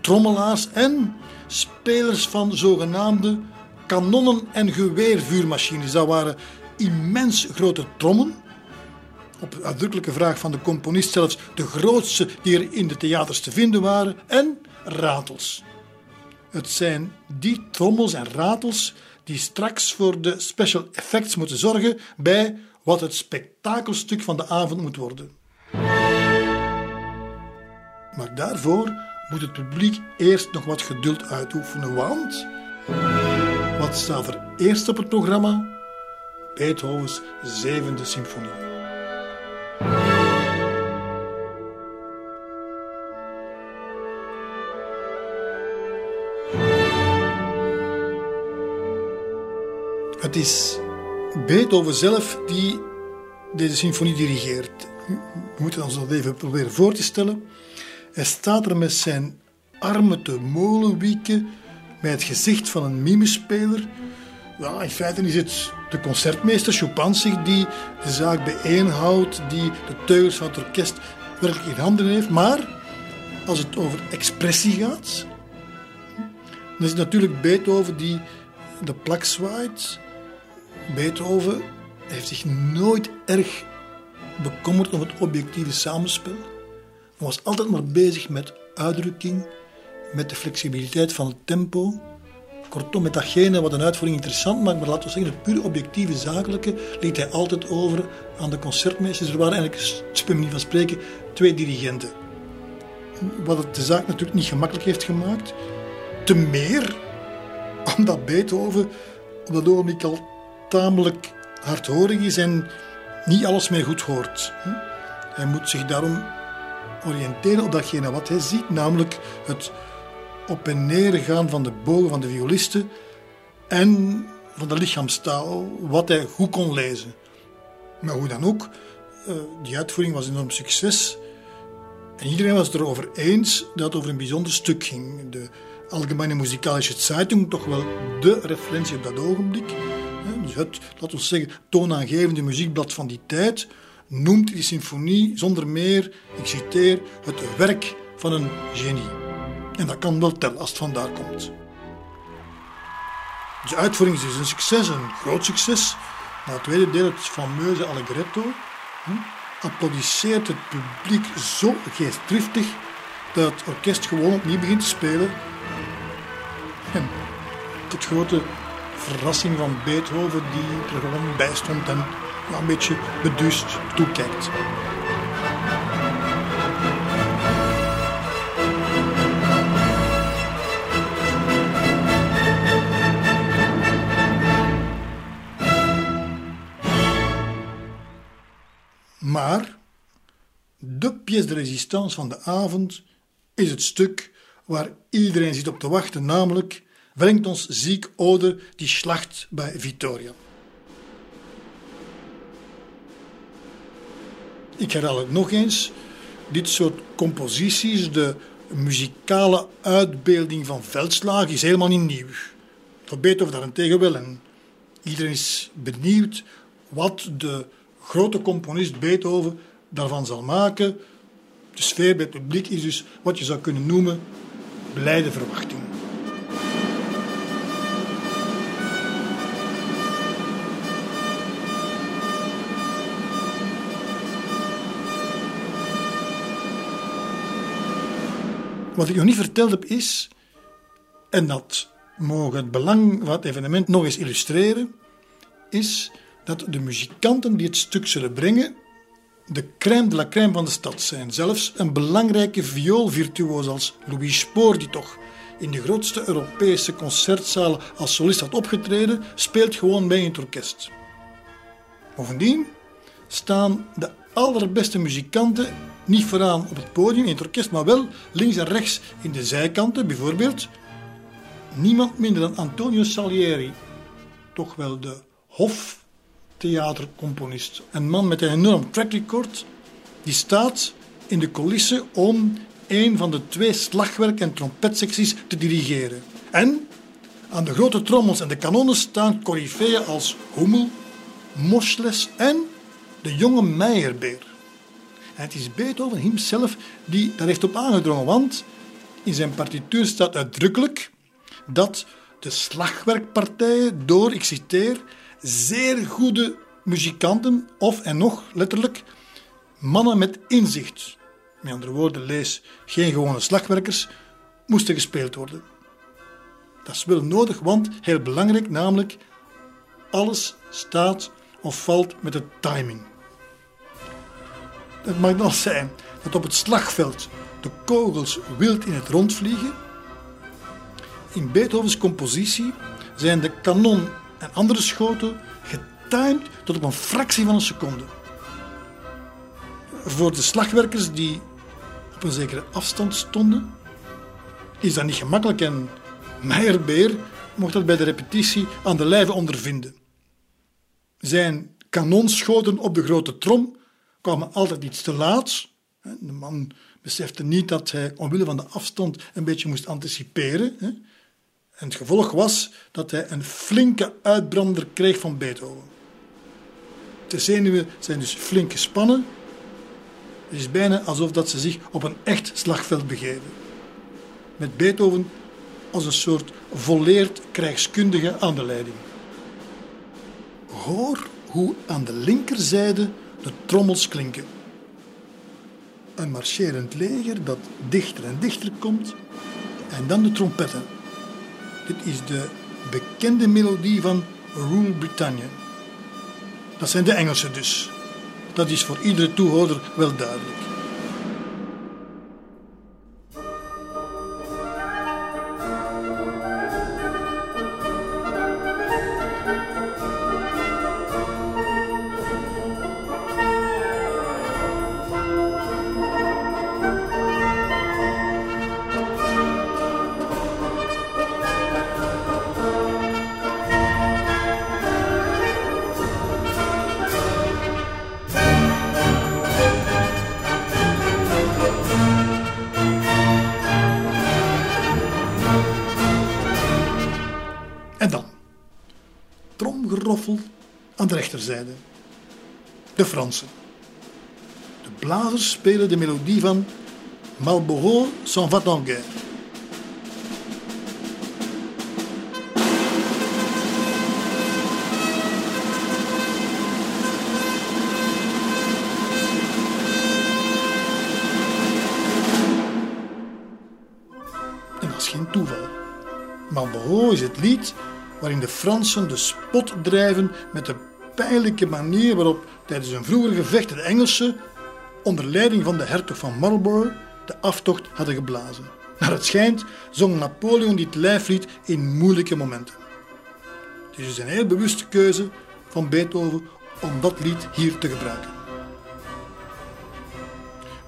trommelaars en spelers van zogenaamde kanonnen- en geweervuurmachines. Dat waren immens grote trommen. Op uitdrukkelijke vraag van de componist zelfs de grootste die er in de theaters te vinden waren. En ratels. Het zijn die trommels en ratels die straks voor de special effects moeten zorgen bij wat het spektakelstuk van de avond moet worden. Maar daarvoor moet het publiek eerst nog wat geduld uitoefenen, want wat staat er eerst op het programma? Beethovens zevende symfonie. Het is Beethoven zelf die deze symfonie dirigeert. We moeten ons dat even proberen voor te stellen. Hij staat er met zijn armen te molenwieken, met het gezicht van een mimespeler. Ja, in feite is het de concertmeester Chopin die de zaak bijeenhoudt, die de teugels van het orkest werkelijk in handen heeft. Maar als het over expressie gaat, dan is het natuurlijk Beethoven die de plak zwaait, Beethoven heeft zich nooit erg bekommerd om het objectieve samenspel. Hij was altijd maar bezig met uitdrukking, met de flexibiliteit van het tempo. Kortom, met datgene wat een uitvoering interessant maakt, maar laten we zeggen, het pure objectieve zakelijke liet hij altijd over aan de concertmeesters. Er waren eigenlijk, speel niet van spreken, twee dirigenten. Wat het de zaak natuurlijk niet gemakkelijk heeft gemaakt. Te meer omdat Beethoven op dat ogenblik al tamelijk hardhorig is en niet alles meer goed hoort. Hij moet zich daarom oriënteren op datgene wat hij ziet, namelijk het op en neer gaan van de bogen van de violisten en van de lichaamstaal, wat hij goed kon lezen. Maar hoe dan ook, eh, die uitvoering was een enorm succes. En iedereen was het erover eens dat het over een bijzonder stuk ging. De Algemene Musikalische Zeitung, toch wel de referentie op dat ogenblik, dus het, laten we zeggen, toonaangevende muziekblad van die tijd, noemt die symfonie zonder meer, ik citeer, het werk van een genie. En dat kan wel tellen als het vandaar komt. De uitvoering is dus een succes, een groot succes. Na het tweede deel, het fameuze Allegretto, applaudisseert het publiek zo geestdriftig dat het orkest gewoon opnieuw begint te spelen. En tot grote verrassing van Beethoven die er gewoon bij stond en een beetje beduust toekijkt. Maar de pièce de résistance van de avond is het stuk waar iedereen zit op te wachten, namelijk brengt ons ziek Ode die slacht bij Vittoria. Ik herhaal het nog eens. Dit soort composities, de muzikale uitbeelding van veldslagen, is helemaal niet nieuw. Voor Beethoven daarentegen wel. En iedereen is benieuwd wat de grote componist Beethoven daarvan zal maken. De sfeer bij het publiek is dus wat je zou kunnen noemen blijde verwachting. Wat ik nog niet verteld heb is, en dat mogen het belang het evenement nog eens illustreren, is dat de muzikanten die het stuk zullen brengen de crème de la crème van de stad zijn. Zelfs een belangrijke vioolvirtuoos als Louis Spoor, die toch in de grootste Europese concertzalen als solist had opgetreden, speelt gewoon mee in het orkest. Bovendien staan de allerbeste muzikanten niet vooraan op het podium in het orkest, maar wel links en rechts in de zijkanten. Bijvoorbeeld niemand minder dan Antonio Salieri, toch wel de hoftheatercomponist. Een man met een enorm track record, die staat in de coulissen om een van de twee slagwerk- en trompetsecties te dirigeren. En aan de grote trommels en de kanonnen staan coryfeeën als Hummel, Moschles en de jonge Meyerbeer. Het is Beethoven hemzelf die daar heeft op aangedrongen, want in zijn partituur staat uitdrukkelijk dat de slagwerkpartijen door, ik citeer, zeer goede muzikanten of en nog letterlijk mannen met inzicht, met andere woorden lees geen gewone slagwerkers, moesten gespeeld worden. Dat is wel nodig, want heel belangrijk, namelijk alles staat of valt met de timing. Het mag dan zijn dat op het slagveld de kogels wild in het rond vliegen. In Beethovens compositie zijn de kanon en andere schoten getimed tot op een fractie van een seconde. Voor de slagwerkers die op een zekere afstand stonden, is dat niet gemakkelijk en Meyerbeer mocht dat bij de repetitie aan de lijve ondervinden. Zijn kanonschoten op de grote trom kwamen altijd iets te laat. De man besefte niet dat hij omwille van de afstand een beetje moest anticiperen. En het gevolg was dat hij een flinke uitbrander kreeg van Beethoven. De zenuwen zijn dus flink gespannen. Het is bijna alsof dat ze zich op een echt slagveld begeven. Met Beethoven als een soort volleerd krijgskundige aan de leiding. Hoor hoe aan de linkerzijde de trommels klinken. Een marcherend leger dat dichter en dichter komt en dan de trompetten. Dit is de bekende melodie van Rule Britannia. Dat zijn de Engelsen dus. Dat is voor iedere toehoorder wel duidelijk. De Fransen. De blazers spelen de melodie van Malboro s'en va en guerre. Dat is geen toeval. Malboro is het lied waarin de Fransen de spot drijven met de pijnlijke manier waarop tijdens een vroeger gevecht de Engelsen, onder leiding van de hertog van Marlborough, de aftocht hadden geblazen. Naar het schijnt zong Napoleon dit lijflied in moeilijke momenten. Het is dus een heel bewuste keuze van Beethoven om dat lied hier te gebruiken.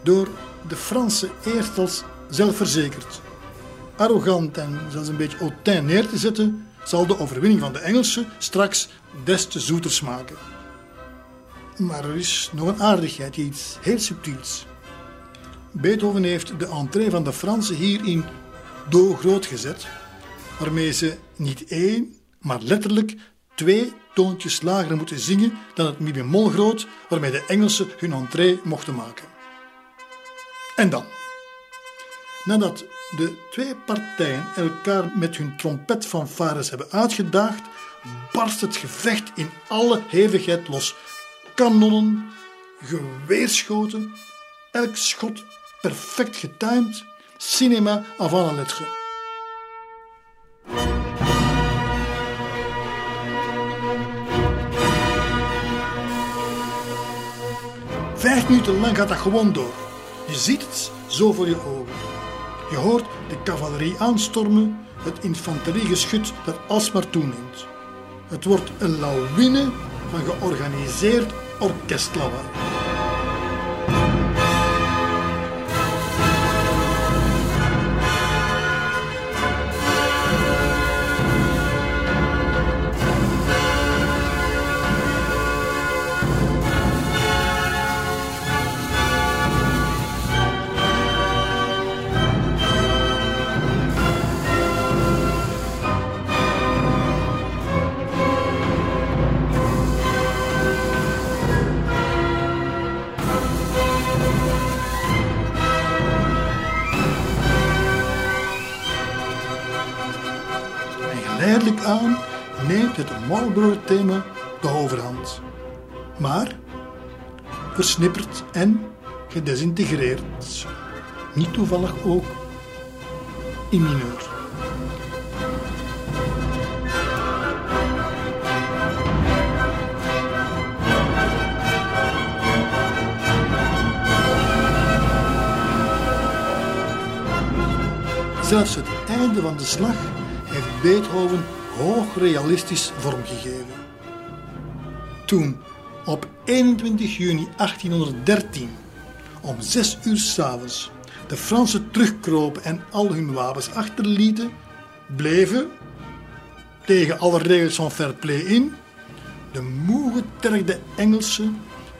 Door de Fransen eerst als zelfverzekerd, arrogant en zelfs een beetje hautain neer te zetten, zal de overwinning van de Engelsen straks des te zoeter smaken. Maar er is nog een aardigheid, iets heel subtiels. Beethoven heeft de entree van de Fransen hier in Do groot gezet, waarmee ze niet één, maar letterlijk twee toontjes lager moeten zingen dan het mi bemol groot waarmee de Engelsen hun entree mochten maken. En dan, nadat de twee partijen elkaar met hun trompetfanfares hebben uitgedaagd, barst het gevecht in alle hevigheid los. Kanonnen, geweerschoten, elk schot perfect getimed, cinema avant la lettre. Vijf minuten lang gaat dat gewoon door. Je ziet het zo voor je ogen. Je hoort de cavalerie aanstormen, het infanteriegeschut dat alsmaar toeneemt. Het wordt een lawine van georganiseerd orkestrene. Marlborough-thema de overhand. Maar versnipperd en gedesintegreerd. Niet toevallig ook in mineur. Zelfs het einde van de slag heeft Beethoven hoog realistisch vormgegeven. Toen, op 21 juni 1813, om zes uur s'avonds, de Fransen terugkropen en al hun wapens achterlieten, bleven, tegen alle regels van fair play in, de moe getergde Engelsen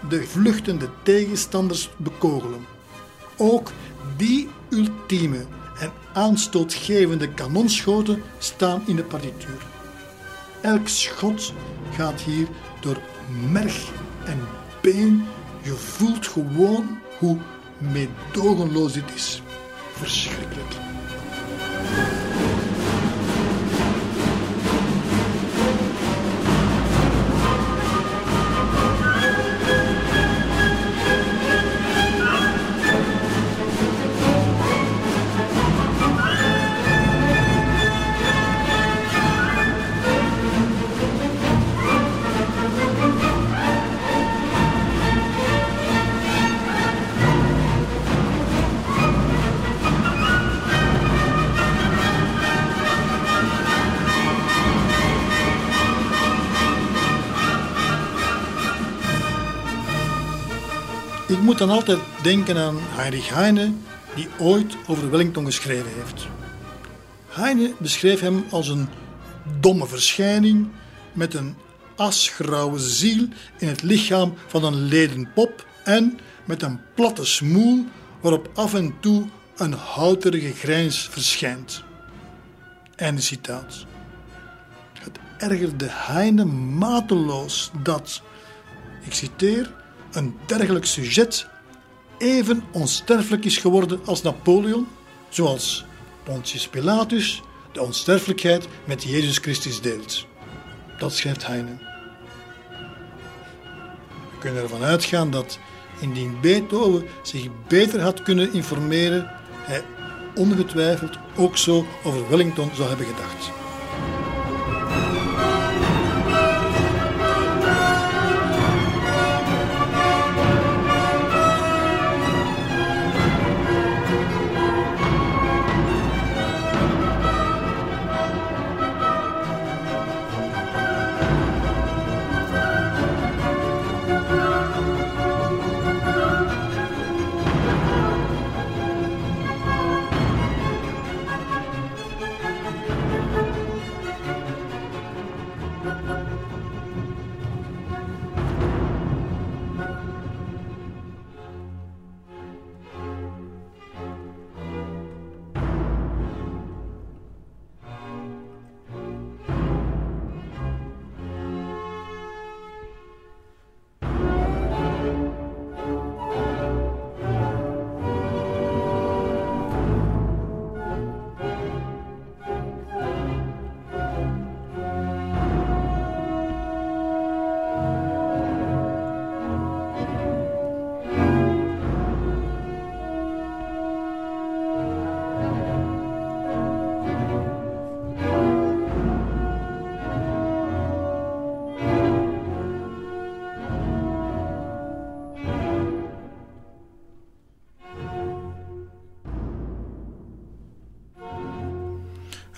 de vluchtende tegenstanders bekogelen. Ook die ultieme aanstootgevende kanonschoten staan in de partituur. Elk schot gaat hier door merg en been. Je voelt gewoon hoe meedogenloos dit is. Verschrikkelijk. Moet dan altijd denken aan Heinrich Heine, die ooit over Wellington geschreven heeft. Heine beschreef hem als een domme verschijning met een asgrauwe ziel in het lichaam van een leden pop en met een platte smoel waarop af en toe een houterige grijns verschijnt. Einde citaat. Het ergerde Heine mateloos dat, ik citeer, een dergelijk sujet even onsterfelijk is geworden als Napoleon, zoals Pontius Pilatus de onsterfelijkheid met Jezus Christus deelt. Dat schrijft Heine. We kunnen ervan uitgaan dat indien Beethoven zich beter had kunnen informeren, hij ongetwijfeld ook zo over Wellington zou hebben gedacht.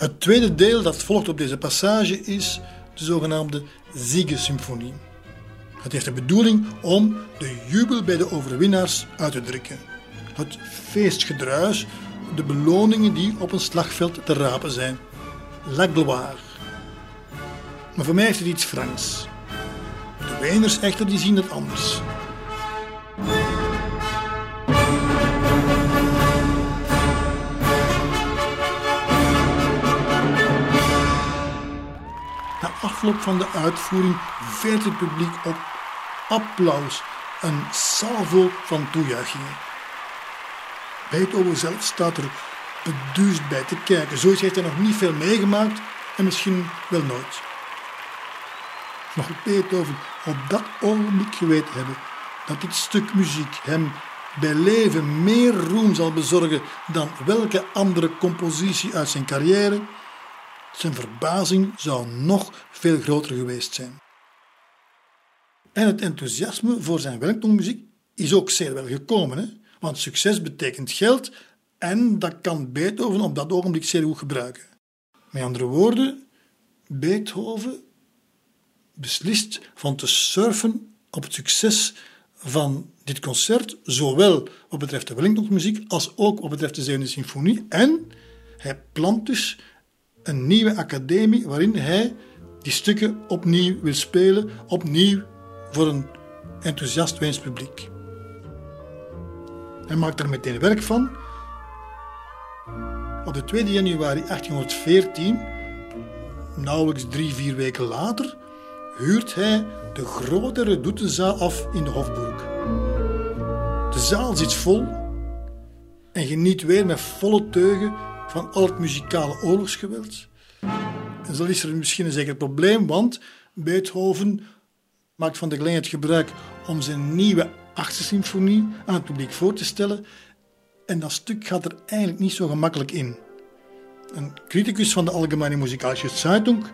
Het tweede deel dat volgt op deze passage is de zogenaamde Siegesymfonie. Het heeft de bedoeling om de jubel bij de overwinnaars uit te drukken. Het feestgedruis, de beloningen die op een slagveld te rapen zijn. La gloire. Maar voor mij is het iets Franks. De Weners echter die zien het anders. Afloop van de uitvoering veert het publiek op. Applaus, een salvo van toejuichingen. Beethoven zelf staat er beduusd bij te kijken. Zoiets heeft hij nog niet veel meegemaakt en misschien wel nooit. Mocht Beethoven op dat ogenblik geweten hebben dat dit stuk muziek hem bij leven meer roem zal bezorgen dan welke andere compositie uit zijn carrière, zijn verbazing zou nog veel groter geweest zijn. En het enthousiasme voor zijn Wellington-muziek is ook zeer wel gekomen, hè? want succes betekent geld En dat kan Beethoven op dat ogenblik zeer goed gebruiken. Met andere woorden, Beethoven beslist van te surfen op het succes van dit concert, zowel wat betreft de Wellingtonmuziek als ook wat betreft de Zevende Symfonie. En hij plant dus een nieuwe academie waarin hij die stukken opnieuw wil spelen, opnieuw voor een enthousiast Weens publiek. Hij maakt er meteen werk van. Op de 2 januari 1814, nauwelijks drie, vier weken later, huurt hij de grote redoutezaal af in de Hofburg. De zaal zit vol en geniet weer met volle teugen van al het muzikale oorlogsgeweld. En zo is er misschien een zeker probleem, want Beethoven maakt van de gelegenheid gebruik om zijn nieuwe achtste symfonie aan het publiek voor te stellen. En dat stuk gaat er eigenlijk niet zo gemakkelijk in. Een criticus van de Allgemeine Musikalische Zeitung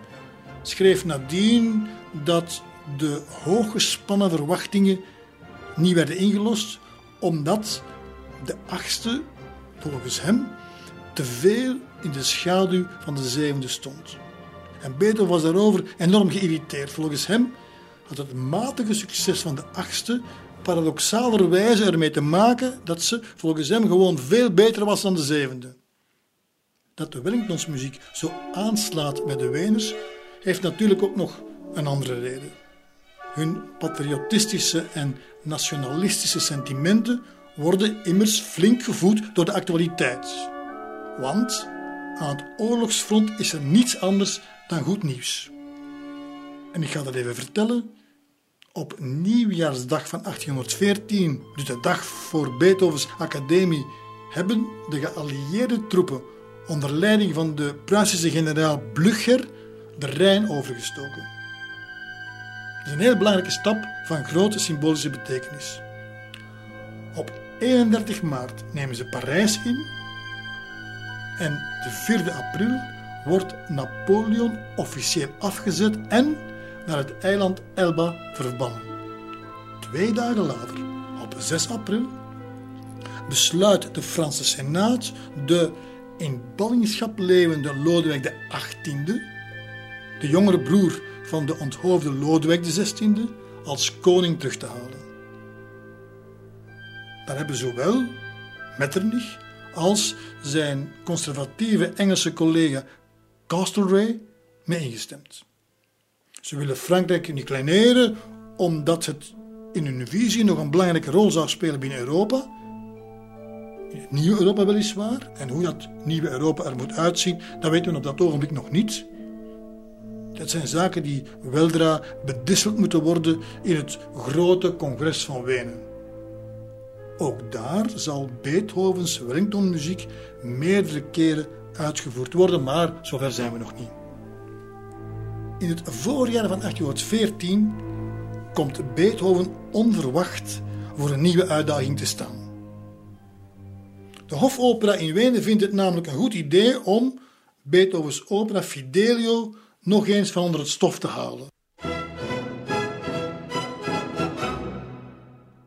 schreef nadien dat de hooggespannen verwachtingen niet werden ingelost, omdat de achtste, volgens hem, te veel in de schaduw van de zevende stond. En Beethoven was daarover enorm geïrriteerd. Volgens hem had het matige succes van de achtste paradoxalerwijze ermee te maken dat ze volgens hem gewoon veel beter was dan de zevende. Dat de Wellingtonsmuziek zo aanslaat bij de Weners heeft natuurlijk ook nog een andere reden. Hun patriotistische en nationalistische sentimenten worden immers flink gevoed door de actualiteit. Want aan het oorlogsfront is er niets anders dan goed nieuws. En ik ga dat even vertellen. Op nieuwjaarsdag van 1814, dus de dag voor Beethovens Academie, hebben de geallieerde troepen onder leiding van de Pruisische generaal Blücher de Rijn overgestoken. Dat is een heel belangrijke stap van grote symbolische betekenis. Op 31 maart nemen ze Parijs in en de 4 april wordt Napoleon officieel afgezet en naar het eiland Elba verbannen. Twee dagen later, op 6 april, besluit de Franse Senaat de in ballingschap levende Lodewijk XVIII, de jongere broer van de onthoofde Lodewijk XVI, als koning terug te halen. Daar hebben zowel Metternich als zijn conservatieve Engelse collega Castlereagh mee ingestemd. Ze willen Frankrijk niet kleineren omdat het in hun visie nog een belangrijke rol zou spelen binnen Europa. In het nieuwe Europa weliswaar. En hoe dat nieuwe Europa er moet uitzien, dat weten we op dat ogenblik nog niet. Dat zijn zaken die weldra bedisseld moeten worden in het grote congres van Wenen. Ook daar zal Beethovens Wellingtonmuziek meerdere keren uitgevoerd worden, maar zover zijn we nog niet. In het voorjaar van 1814 komt Beethoven onverwacht voor een nieuwe uitdaging te staan. De Hofopera in Wenen vindt het namelijk een goed idee om Beethovens opera Fidelio nog eens van onder het stof te halen.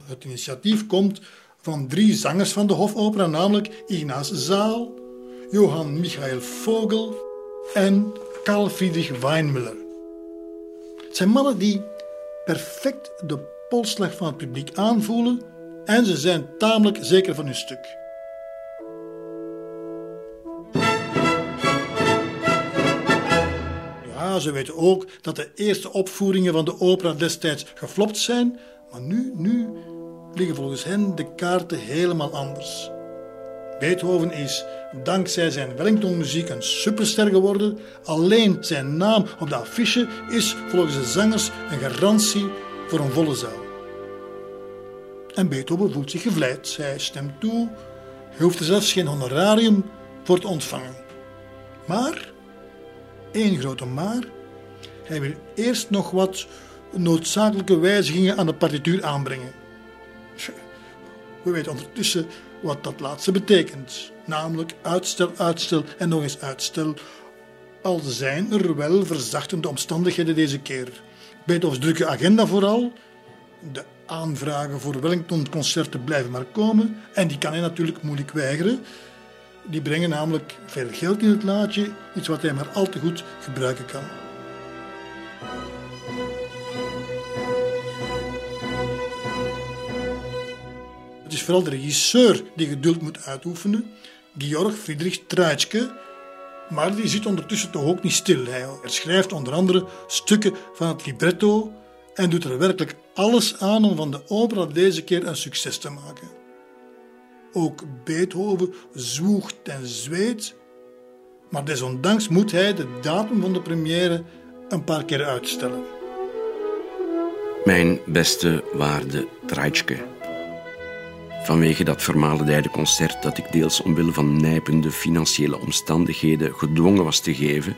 Het initiatief komt van drie zangers van de Hofopera, namelijk Ignace Zaal, Johann Michael Vogel en Karl Friedrich Weinmüller. Het zijn mannen die perfect de polsslag van het publiek aanvoelen en ze zijn tamelijk zeker van hun stuk. Ja, ze weten ook dat de eerste opvoeringen van de opera destijds geflopt zijn, maar nu, nu volgens hen de kaarten helemaal anders. Beethoven is dankzij zijn Wellingtonmuziek een superster geworden. Alleen zijn naam op de affiche is volgens de zangers een garantie voor een volle zaal. En Beethoven voelt zich gevleid. Hij stemt toe. Hij hoeft er zelfs geen honorarium voor te ontvangen. Maar, één grote maar, hij wil eerst nog wat noodzakelijke wijzigingen aan de partituur aanbrengen. We weten ondertussen wat dat laatste betekent. Namelijk uitstel, uitstel en nog eens uitstel. Al zijn er wel verzachtende omstandigheden deze keer. Beethovens drukke agenda vooral. De aanvragen voor Wellington-concerten blijven maar komen. En die kan hij natuurlijk moeilijk weigeren. die brengen namelijk veel geld in het laadje, iets wat hij maar al te goed gebruiken kan. Het is vooral de regisseur die geduld moet uitoefenen, Georg Friedrich Treitschke, maar die zit ondertussen toch ook niet stil. Hij schrijft onder andere stukken van het libretto en doet er werkelijk alles aan om van de opera deze keer een succes te maken. Ook Beethoven zwoegt en zweet, maar desondanks moet hij de datum van de première een paar keer uitstellen. Mijn beste waarde Treitschke. Vanwege dat vermalendijde concert dat ik deels omwille van nijpende financiële omstandigheden gedwongen was te geven,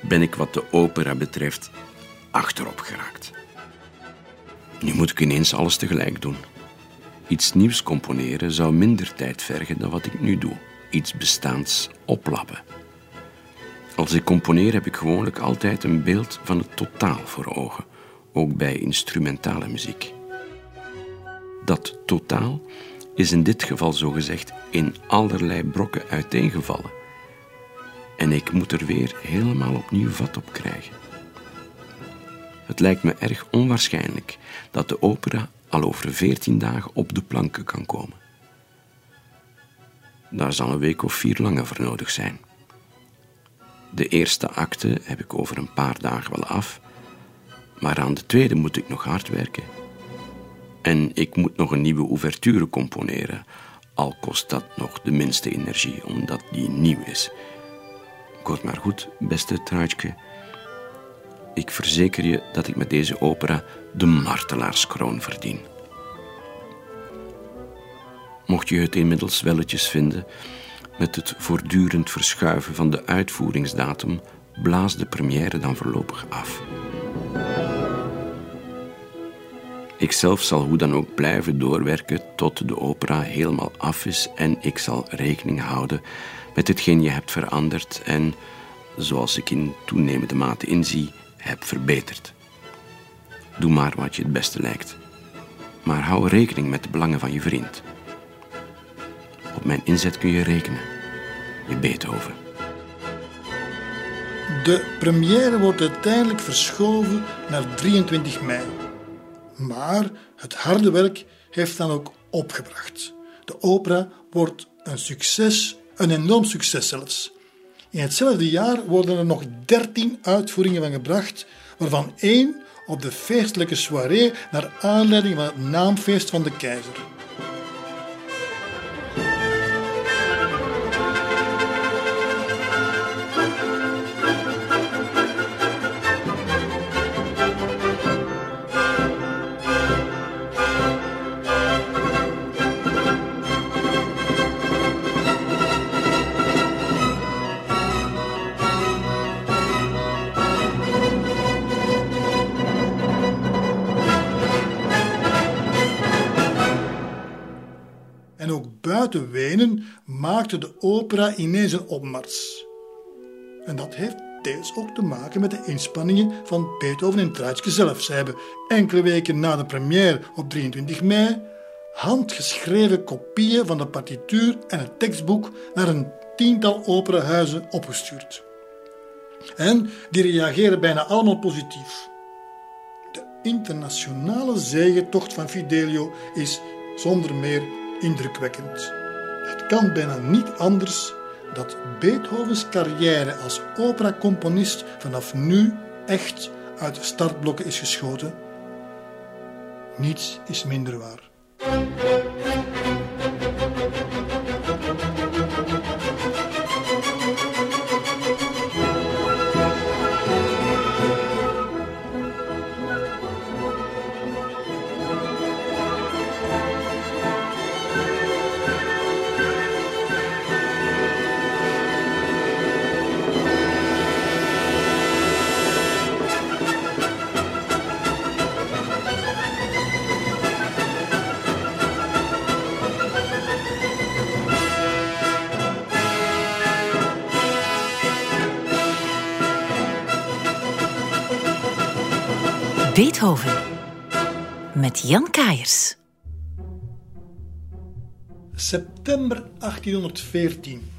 ben ik wat de opera betreft achterop geraakt. Nu moet ik ineens alles tegelijk doen. Iets nieuws componeren zou minder tijd vergen dan wat ik nu doe. Iets bestaans oplappen. Als ik componeer heb ik gewoonlijk altijd een beeld van het totaal voor ogen, ook bij instrumentale muziek. Dat totaal is in dit geval zogezegd in allerlei brokken uiteengevallen. En ik moet er weer helemaal opnieuw vat op krijgen. Het lijkt me erg onwaarschijnlijk dat de opera al over veertien dagen op de planken kan komen. Daar zal een week of vier langer voor nodig zijn. De eerste acte heb ik over een paar dagen wel af, maar aan de tweede moet ik nog hard werken. En ik moet nog een nieuwe ouverture componeren, al kost dat nog de minste energie, omdat die nieuw is. Kort maar goed, beste Truitje. Ik verzeker je dat ik met deze opera de martelaarskroon verdien. Mocht je het inmiddels welletjes vinden, met het voortdurend verschuiven van de uitvoeringsdatum, blaas de première dan voorlopig af. Ikzelf zal hoe dan ook blijven doorwerken tot de opera helemaal af is en ik zal rekening houden met hetgeen je hebt veranderd en, zoals ik in toenemende mate inzie, heb verbeterd. Doe maar wat je het beste lijkt. Maar hou rekening met de belangen van je vriend. Op mijn inzet kun je rekenen. Je Beethoven. De première wordt uiteindelijk verschoven naar 23 mei. Maar het harde werk heeft dan ook opgebracht. De opera wordt een succes, een enorm succes zelfs. In hetzelfde jaar worden er nog 13 uitvoeringen van gebracht, waarvan één op de feestelijke soirée naar aanleiding van het naamfeest van de keizer. De opera ineens een opmars. En dat heeft deels ook te maken met de inspanningen van Beethoven en Treitschke zelf. Ze hebben enkele weken na de première op 23 mei handgeschreven kopieën van de partituur en het tekstboek naar een tiental operahuizen opgestuurd. En die reageren bijna allemaal positief. De internationale zegentocht van Fidelio is zonder meer indrukwekkend. Kan bijna niet anders dat Beethovens carrière als operacomponist vanaf nu echt uit de startblokken is geschoten. Niets is minder waar. Beethoven met Jan Kaiers. September 1814.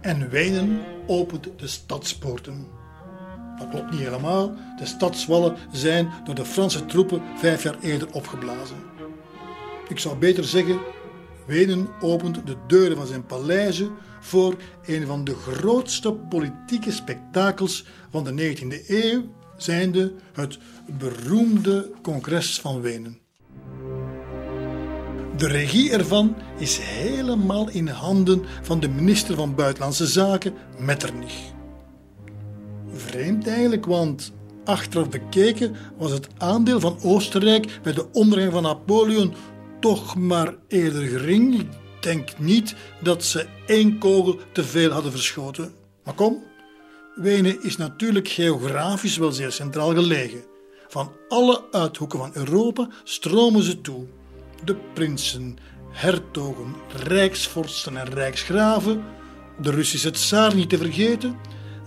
En Wenen opent de stadspoorten. Dat klopt niet helemaal. De stadswallen zijn door de Franse troepen vijf jaar eerder opgeblazen. Ik zou beter zeggen, Wenen opent de deuren van zijn paleizen voor een van de grootste politieke spektakels van de 19e eeuw, zijnde het beroemde Congres van Wenen. De regie ervan is helemaal in handen van de minister van Buitenlandse Zaken, Metternich. Vreemd eigenlijk, want achteraf bekeken was het aandeel van Oostenrijk bij de ondergang van Napoleon toch maar eerder gering. Ik denk niet dat ze één kogel te veel hadden verschoten. Maar kom, Wenen is natuurlijk geografisch wel zeer centraal gelegen. Van alle uithoeken van Europa stromen ze toe. De prinsen, hertogen, rijksvorsten en rijksgraven, de Russische tsaar niet te vergeten,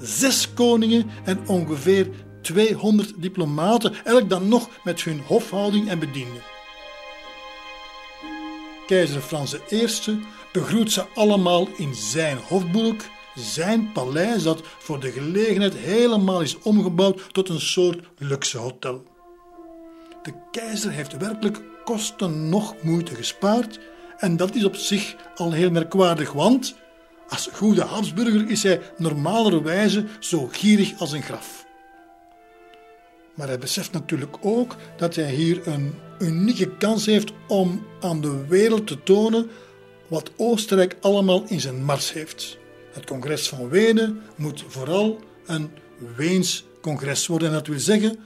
zes koningen en ongeveer 200 diplomaten, elk dan nog met hun hofhouding en bedienden. Keizer Frans I begroet ze allemaal in zijn hofboek, zijn paleis dat voor de gelegenheid helemaal is omgebouwd tot een soort luxe hotel. De keizer heeft werkelijk kosten nog moeite gespaard en dat is op zich al heel merkwaardig, want als goede Habsburger is hij normalerwijze zo gierig als een graf. Maar hij beseft natuurlijk ook dat hij hier een unieke kans heeft om aan de wereld te tonen wat Oostenrijk allemaal in zijn mars heeft. Het congres van Wenen moet vooral een Weens congres worden. En dat wil zeggen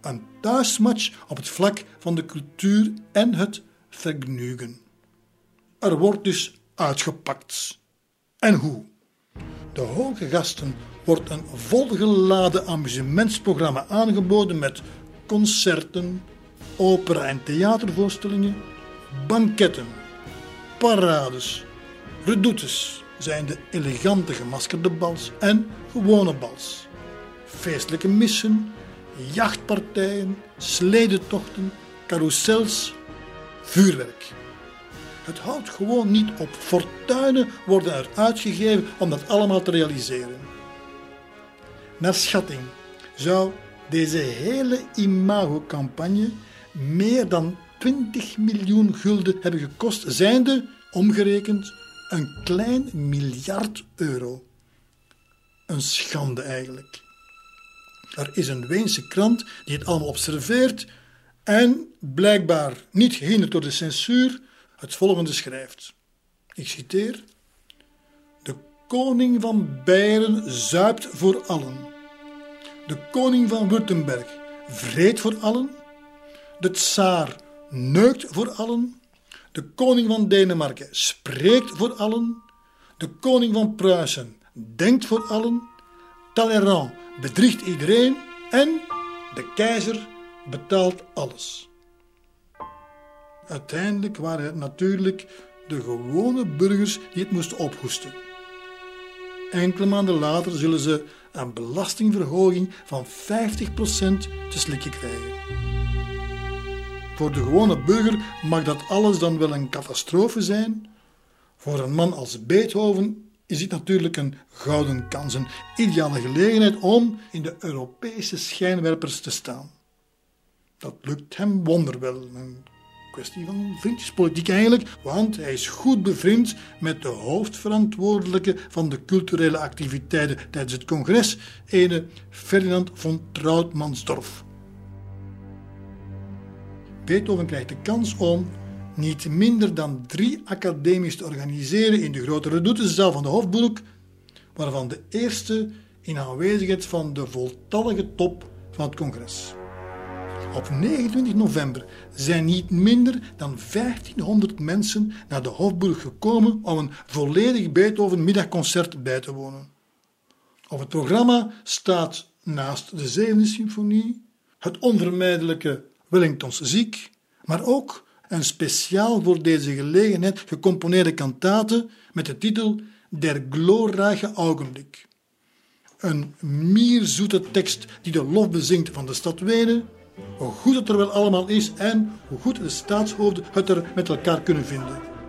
een thuismatch op het vlak van de cultuur en het vergnugen. Er wordt dus uitgepakt. En hoe? De hoge gasten wordt een volgeladen amusementsprogramma aangeboden met concerten, opera- en theatervoorstellingen, banketten, parades, redoutes zijn de elegante gemaskerde bals en gewone bals, feestelijke missen, jachtpartijen, sledentochten, carousels, vuurwerk. Het houdt gewoon niet op. Fortuinen worden er uitgegeven om dat allemaal te realiseren. Naar schatting zou deze hele imago-campagne meer dan 20 miljoen gulden hebben gekost, zijnde omgerekend een klein miljard euro. Een schande eigenlijk. Er is een Weense krant die het allemaal observeert en blijkbaar niet gehinderd door de censuur het volgende schrijft. Ik citeer: De koning van Beieren zuipt voor allen. De koning van Württemberg vreet voor allen. De tsaar neukt voor allen. De koning van Denemarken spreekt voor allen. De koning van Pruisen denkt voor allen. Talleyrand bedriegt iedereen en de keizer betaalt alles. Uiteindelijk waren het natuurlijk de gewone burgers die het moesten ophoesten. Enkele maanden later zullen ze een belastingverhoging van 50% te slikken krijgen. Voor de gewone burger mag dat alles dan wel een catastrofe zijn. Voor een man als Beethoven is dit natuurlijk een gouden kans, een ideale gelegenheid om in de Europese schijnwerpers te staan. Dat lukt hem wonderwel. Een kwestie van vriendjespolitiek eigenlijk, want hij is goed bevriend met de hoofdverantwoordelijke van de culturele activiteiten tijdens het congres, ene Ferdinand von Trautmannsdorf. Beethoven krijgt de kans om niet minder dan drie academies te organiseren in de grote redoutezaal van de Hofburg, waarvan de eerste in aanwezigheid van de voltallige top van het congres. Op 29 november zijn niet minder dan 1500 mensen naar de Hofburg gekomen om een volledig Beethoven middagconcert bij te wonen. Op het programma staat naast de zevende symfonie het onvermijdelijke Wellingtons Ziek, maar ook een speciaal voor deze gelegenheid gecomponeerde kantate met de titel Der glorreiche Augenblick. Een mierzoete tekst die de lof bezingt van de stad Wenen, hoe goed het er wel allemaal is en hoe goed de staatshoofden het er met elkaar kunnen vinden.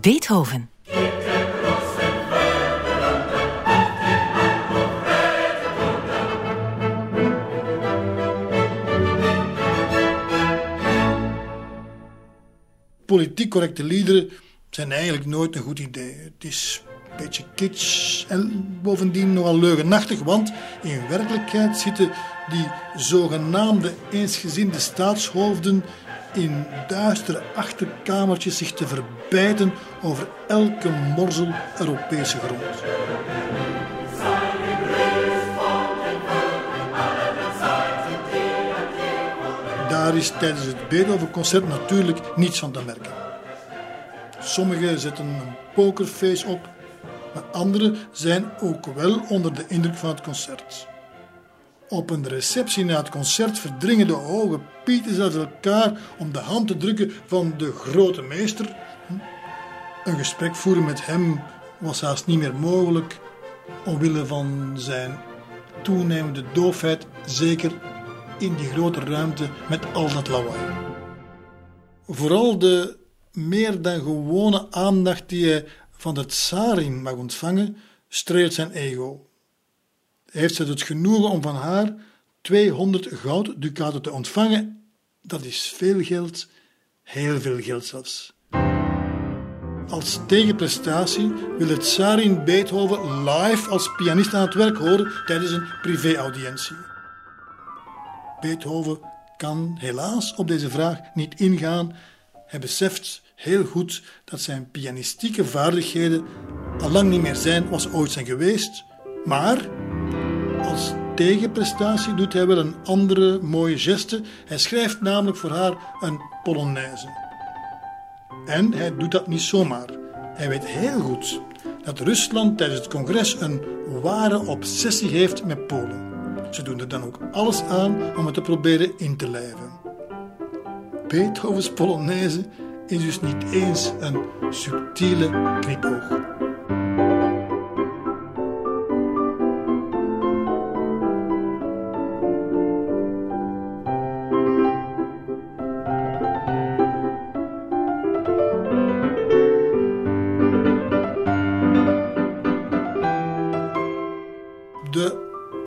Beethoven. Politiek correcte liederen zijn eigenlijk nooit een goed idee. Het is een beetje kitsch en bovendien nogal leugenachtig, want in werkelijkheid zitten die zogenaamde eensgezinde staatshoofden in duistere achterkamertjes zich te verbijten over elke morzel Europese grond. Daar is tijdens het Beethoven-concert natuurlijk niets van te merken. Sommigen zetten een pokerface op, maar anderen zijn ook wel onder de indruk van het concert. Op een receptie na het concert verdringen de hoge pieters uit elkaar om de hand te drukken van de grote meester. Een gesprek voeren met hem was haast niet meer mogelijk, omwille van zijn toenemende doofheid, zeker in die grote ruimte met al dat lawaai. Vooral de meer dan gewone aandacht die hij van de tsarin mag ontvangen, streelt zijn ego. Heeft ze het genoegen om van haar 200 goudducaten te ontvangen? Dat is veel geld, heel veel geld zelfs. Als tegenprestatie wil het tsarin Beethoven live als pianist aan het werk horen tijdens een privéaudiëntie. Beethoven kan helaas op deze vraag niet ingaan. Hij beseft heel goed dat zijn pianistieke vaardigheden al lang niet meer zijn was ooit zijn geweest. Maar als tegenprestatie doet hij wel een andere mooie geste. Hij schrijft namelijk voor haar een polonaise. En hij doet dat niet zomaar. Hij weet heel goed dat Rusland tijdens het congres een ware obsessie heeft met Polen. Ze doen er dan ook alles aan om het te proberen in te lijven. Beethovens Polonaise is dus niet eens een subtiele knipoog.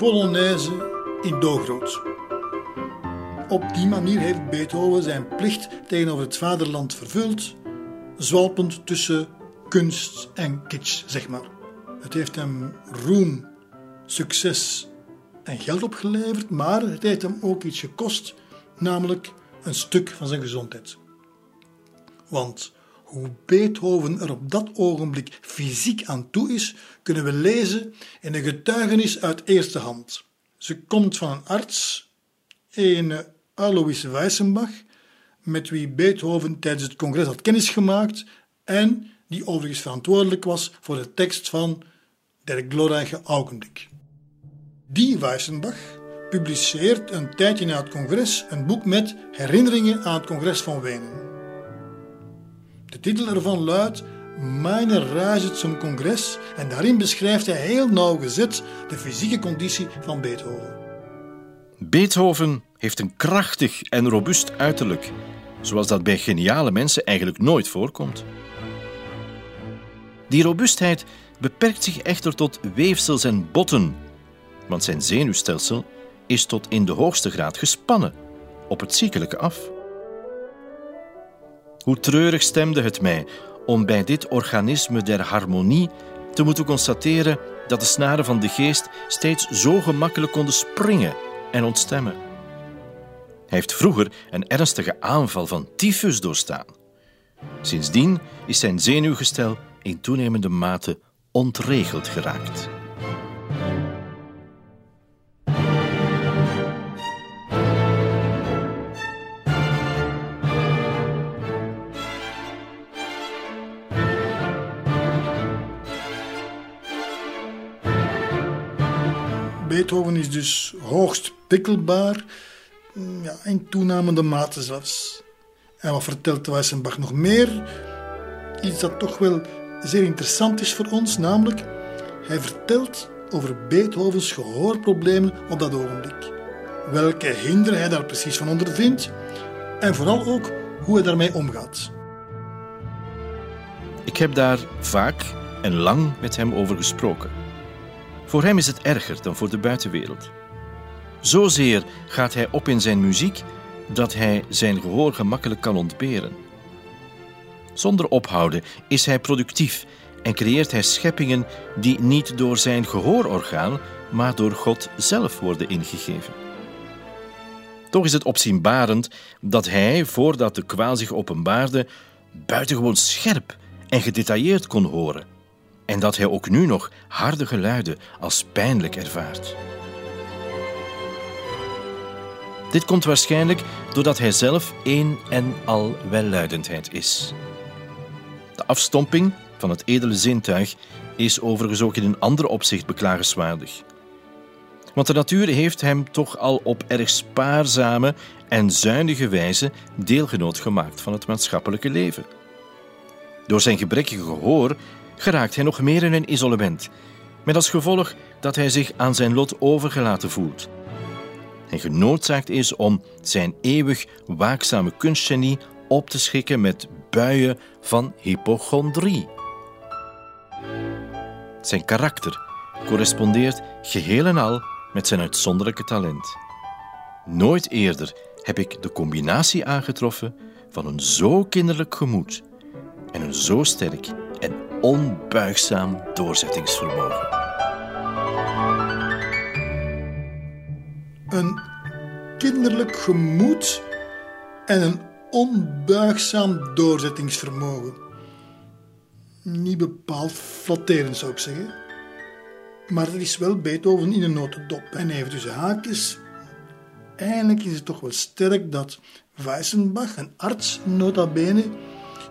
Polonaise in Dogrood. Op die manier heeft Beethoven zijn plicht tegenover het vaderland vervuld, zwalpend tussen kunst en kitsch, zeg maar. Het heeft hem roem, succes en geld opgeleverd, maar het heeft hem ook iets gekost, namelijk een stuk van zijn gezondheid. Want hoe Beethoven er op dat ogenblik fysiek aan toe is, kunnen we lezen in een getuigenis uit eerste hand. Ze komt van een arts, een Alois Weissenbach, met wie Beethoven tijdens het congres had kennis gemaakt en die overigens verantwoordelijk was voor de tekst van Der glorreiche Augenblick. Die Weissenbach publiceert een tijdje na het congres een boek met herinneringen aan het congres van Wenen. De titel ervan luidt Meine Reise zum Congres en daarin beschrijft hij heel nauwgezet de fysieke conditie van Beethoven. Beethoven heeft een krachtig en robuust uiterlijk, zoals dat bij geniale mensen eigenlijk nooit voorkomt. Die robuustheid beperkt zich echter tot weefsels en botten, want zijn zenuwstelsel is tot in de hoogste graad gespannen, op het ziekelijke af. Hoe treurig stemde het mij om bij dit organisme der harmonie te moeten constateren dat de snaren van de geest steeds zo gemakkelijk konden springen en ontstemmen. Hij heeft vroeger een ernstige aanval van tyfus doorstaan. Sindsdien is zijn zenuwgestel in toenemende mate ontregeld geraakt. Beethoven is dus hoogst prikkelbaar, ja, in toenemende mate zelfs. En wat vertelt Weissenbach nog meer? Iets dat toch wel zeer interessant is voor ons, namelijk hij vertelt over Beethovens gehoorproblemen op dat ogenblik. Welke hinder hij daar precies van ondervindt en vooral ook hoe hij daarmee omgaat. Ik heb daar vaak en lang met hem over gesproken. Voor hem is het erger dan voor de buitenwereld. Zozeer gaat hij op in zijn muziek dat hij zijn gehoor gemakkelijk kan ontberen. Zonder ophouden is hij productief en creëert hij scheppingen die niet door zijn gehoororgaan, maar door God zelf worden ingegeven. Toch is het opzienbarend dat hij, voordat de kwaal zich openbaarde, buitengewoon scherp en gedetailleerd kon horen. En dat hij ook nu nog harde geluiden als pijnlijk ervaart. Dit komt waarschijnlijk doordat hij zelf één en al welluidendheid is. De afstomping van het edele zintuig is overigens ook in een ander opzicht beklagenswaardig. Want de natuur heeft hem toch al op erg spaarzame en zuinige wijze deelgenoot gemaakt van het maatschappelijke leven. Door zijn gebrekkige gehoor geraakt hij nog meer in een isolement, met als gevolg dat hij zich aan zijn lot overgelaten voelt. En genoodzaakt is om zijn eeuwig waakzame kunstgenie op te schikken met buien van hypochondrie. Zijn karakter correspondeert geheel en al met zijn uitzonderlijke talent. Nooit eerder heb ik de combinatie aangetroffen van een zo kinderlijk gemoed en een zo sterk en onbuigzaam doorzettingsvermogen. Een kinderlijk gemoed en een onbuigzaam doorzettingsvermogen. Niet bepaald flatterend zou ik zeggen. Maar dat is wel Beethoven in een notendop. En even tussen haakjes. Eigenlijk is het toch wel sterk dat Weissenbach, een arts nota bene,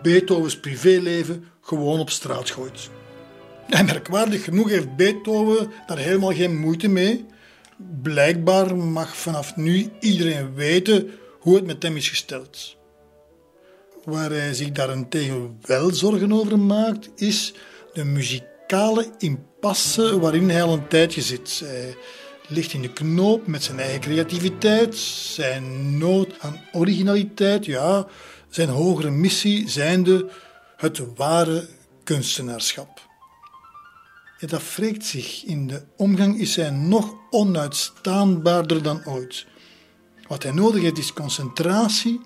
Beethovens privéleven gewoon op straat gooit. En merkwaardig genoeg heeft Beethoven daar helemaal geen moeite mee. Blijkbaar mag vanaf nu iedereen weten hoe het met hem is gesteld. Waar hij zich daarentegen wel zorgen over maakt, is de muzikale impasse waarin hij al een tijdje zit. Hij ligt in de knoop met zijn eigen creativiteit, zijn nood aan originaliteit, ja, zijn hogere missie zijnde het ware kunstenaarschap. Ja, dat wreekt zich. In de omgang is hij nog onuitstaanbaarder dan ooit. Wat hij nodig heeft is concentratie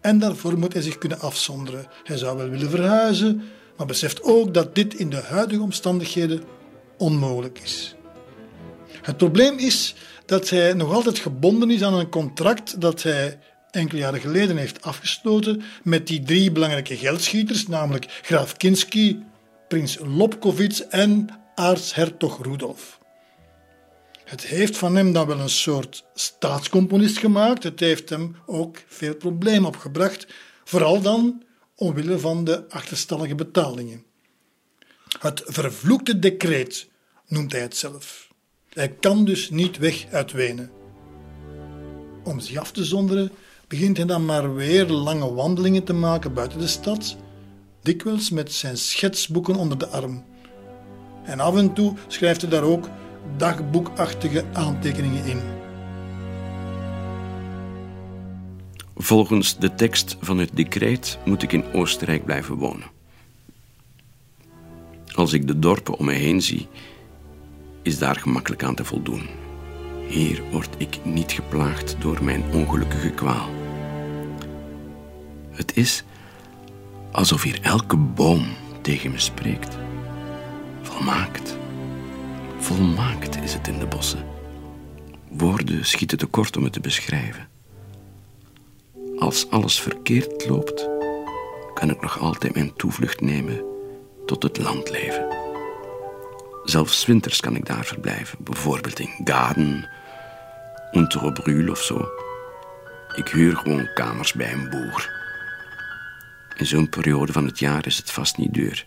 en daarvoor moet hij zich kunnen afzonderen. Hij zou wel willen verhuizen, maar beseft ook dat dit in de huidige omstandigheden onmogelijk is. Het probleem is dat hij nog altijd gebonden is aan een contract dat hij enkele jaren geleden heeft afgesloten met die drie belangrijke geldschieters, namelijk graaf Kinski, prins Lobkowitz en aartshertog Rudolf. Het heeft van hem dan wel een soort staatscomponist gemaakt. Het heeft hem ook veel problemen opgebracht, vooral dan omwille van de achterstallige betalingen. Het vervloekte decreet noemt hij het zelf. Hij kan dus niet weg uit Wenen. Om zich af te zonderen begint hij dan maar weer lange wandelingen te maken buiten de stad, dikwijls met zijn schetsboeken onder de arm. En af en toe schrijft hij daar ook dagboekachtige aantekeningen in. Volgens de tekst van het decreet moet ik in Oostenrijk blijven wonen. Als ik de dorpen om me heen zie, is daar gemakkelijk aan te voldoen. Hier word ik niet geplaagd door mijn ongelukkige kwaal. Het is alsof hier elke boom tegen me spreekt. Volmaakt. Volmaakt is het in de bossen. Woorden schieten tekort om het te beschrijven. Als alles verkeerd loopt, kan ik nog altijd mijn toevlucht nemen tot het landleven. Zelfs winters kan ik daar verblijven, bijvoorbeeld in Gaden, Unterobrühl of zo. Ik huur gewoon kamers bij een boer. In zo'n periode van het jaar is het vast niet duur.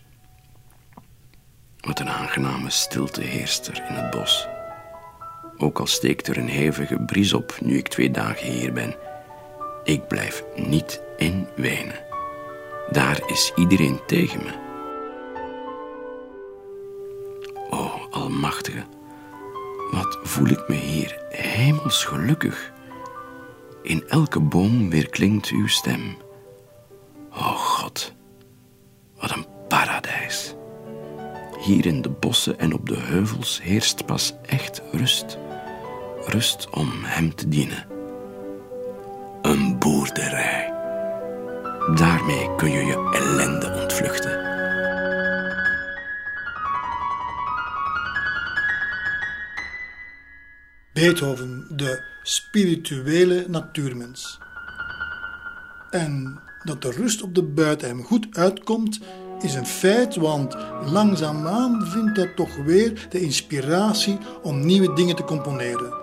Wat een aangename stilte heerst er in het bos. Ook al steekt er een hevige bries op nu ik twee dagen hier ben. Ik blijf niet in Wenen. Daar is iedereen tegen me. O, Almachtige, wat voel ik me hier hemels gelukkig. In elke boom weer klinkt uw stem. O God, wat een Hier in de bossen en op de heuvels heerst pas echt rust. Rust om hem te dienen. Een boerderij. Daarmee kun je je ellende ontvluchten. Beethoven, de spirituele natuurmens. En dat de rust op de buiten hem goed uitkomt, is een feit, want langzaamaan vindt hij toch weer de inspiratie om nieuwe dingen te componeren.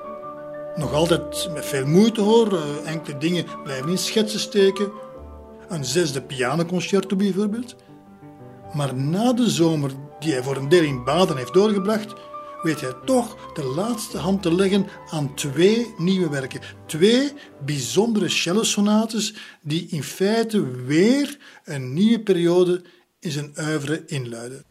Nog altijd met veel moeite hoor, eh, enkele dingen blijven in schetsen steken. Een zesde pianoconcerto bijvoorbeeld. Maar na de zomer, die hij voor een deel in Baden heeft doorgebracht, weet hij toch de laatste hand te leggen aan twee nieuwe werken. Twee bijzondere cellosonates die in feite weer een nieuwe periode in zijn oeuvre inluiden.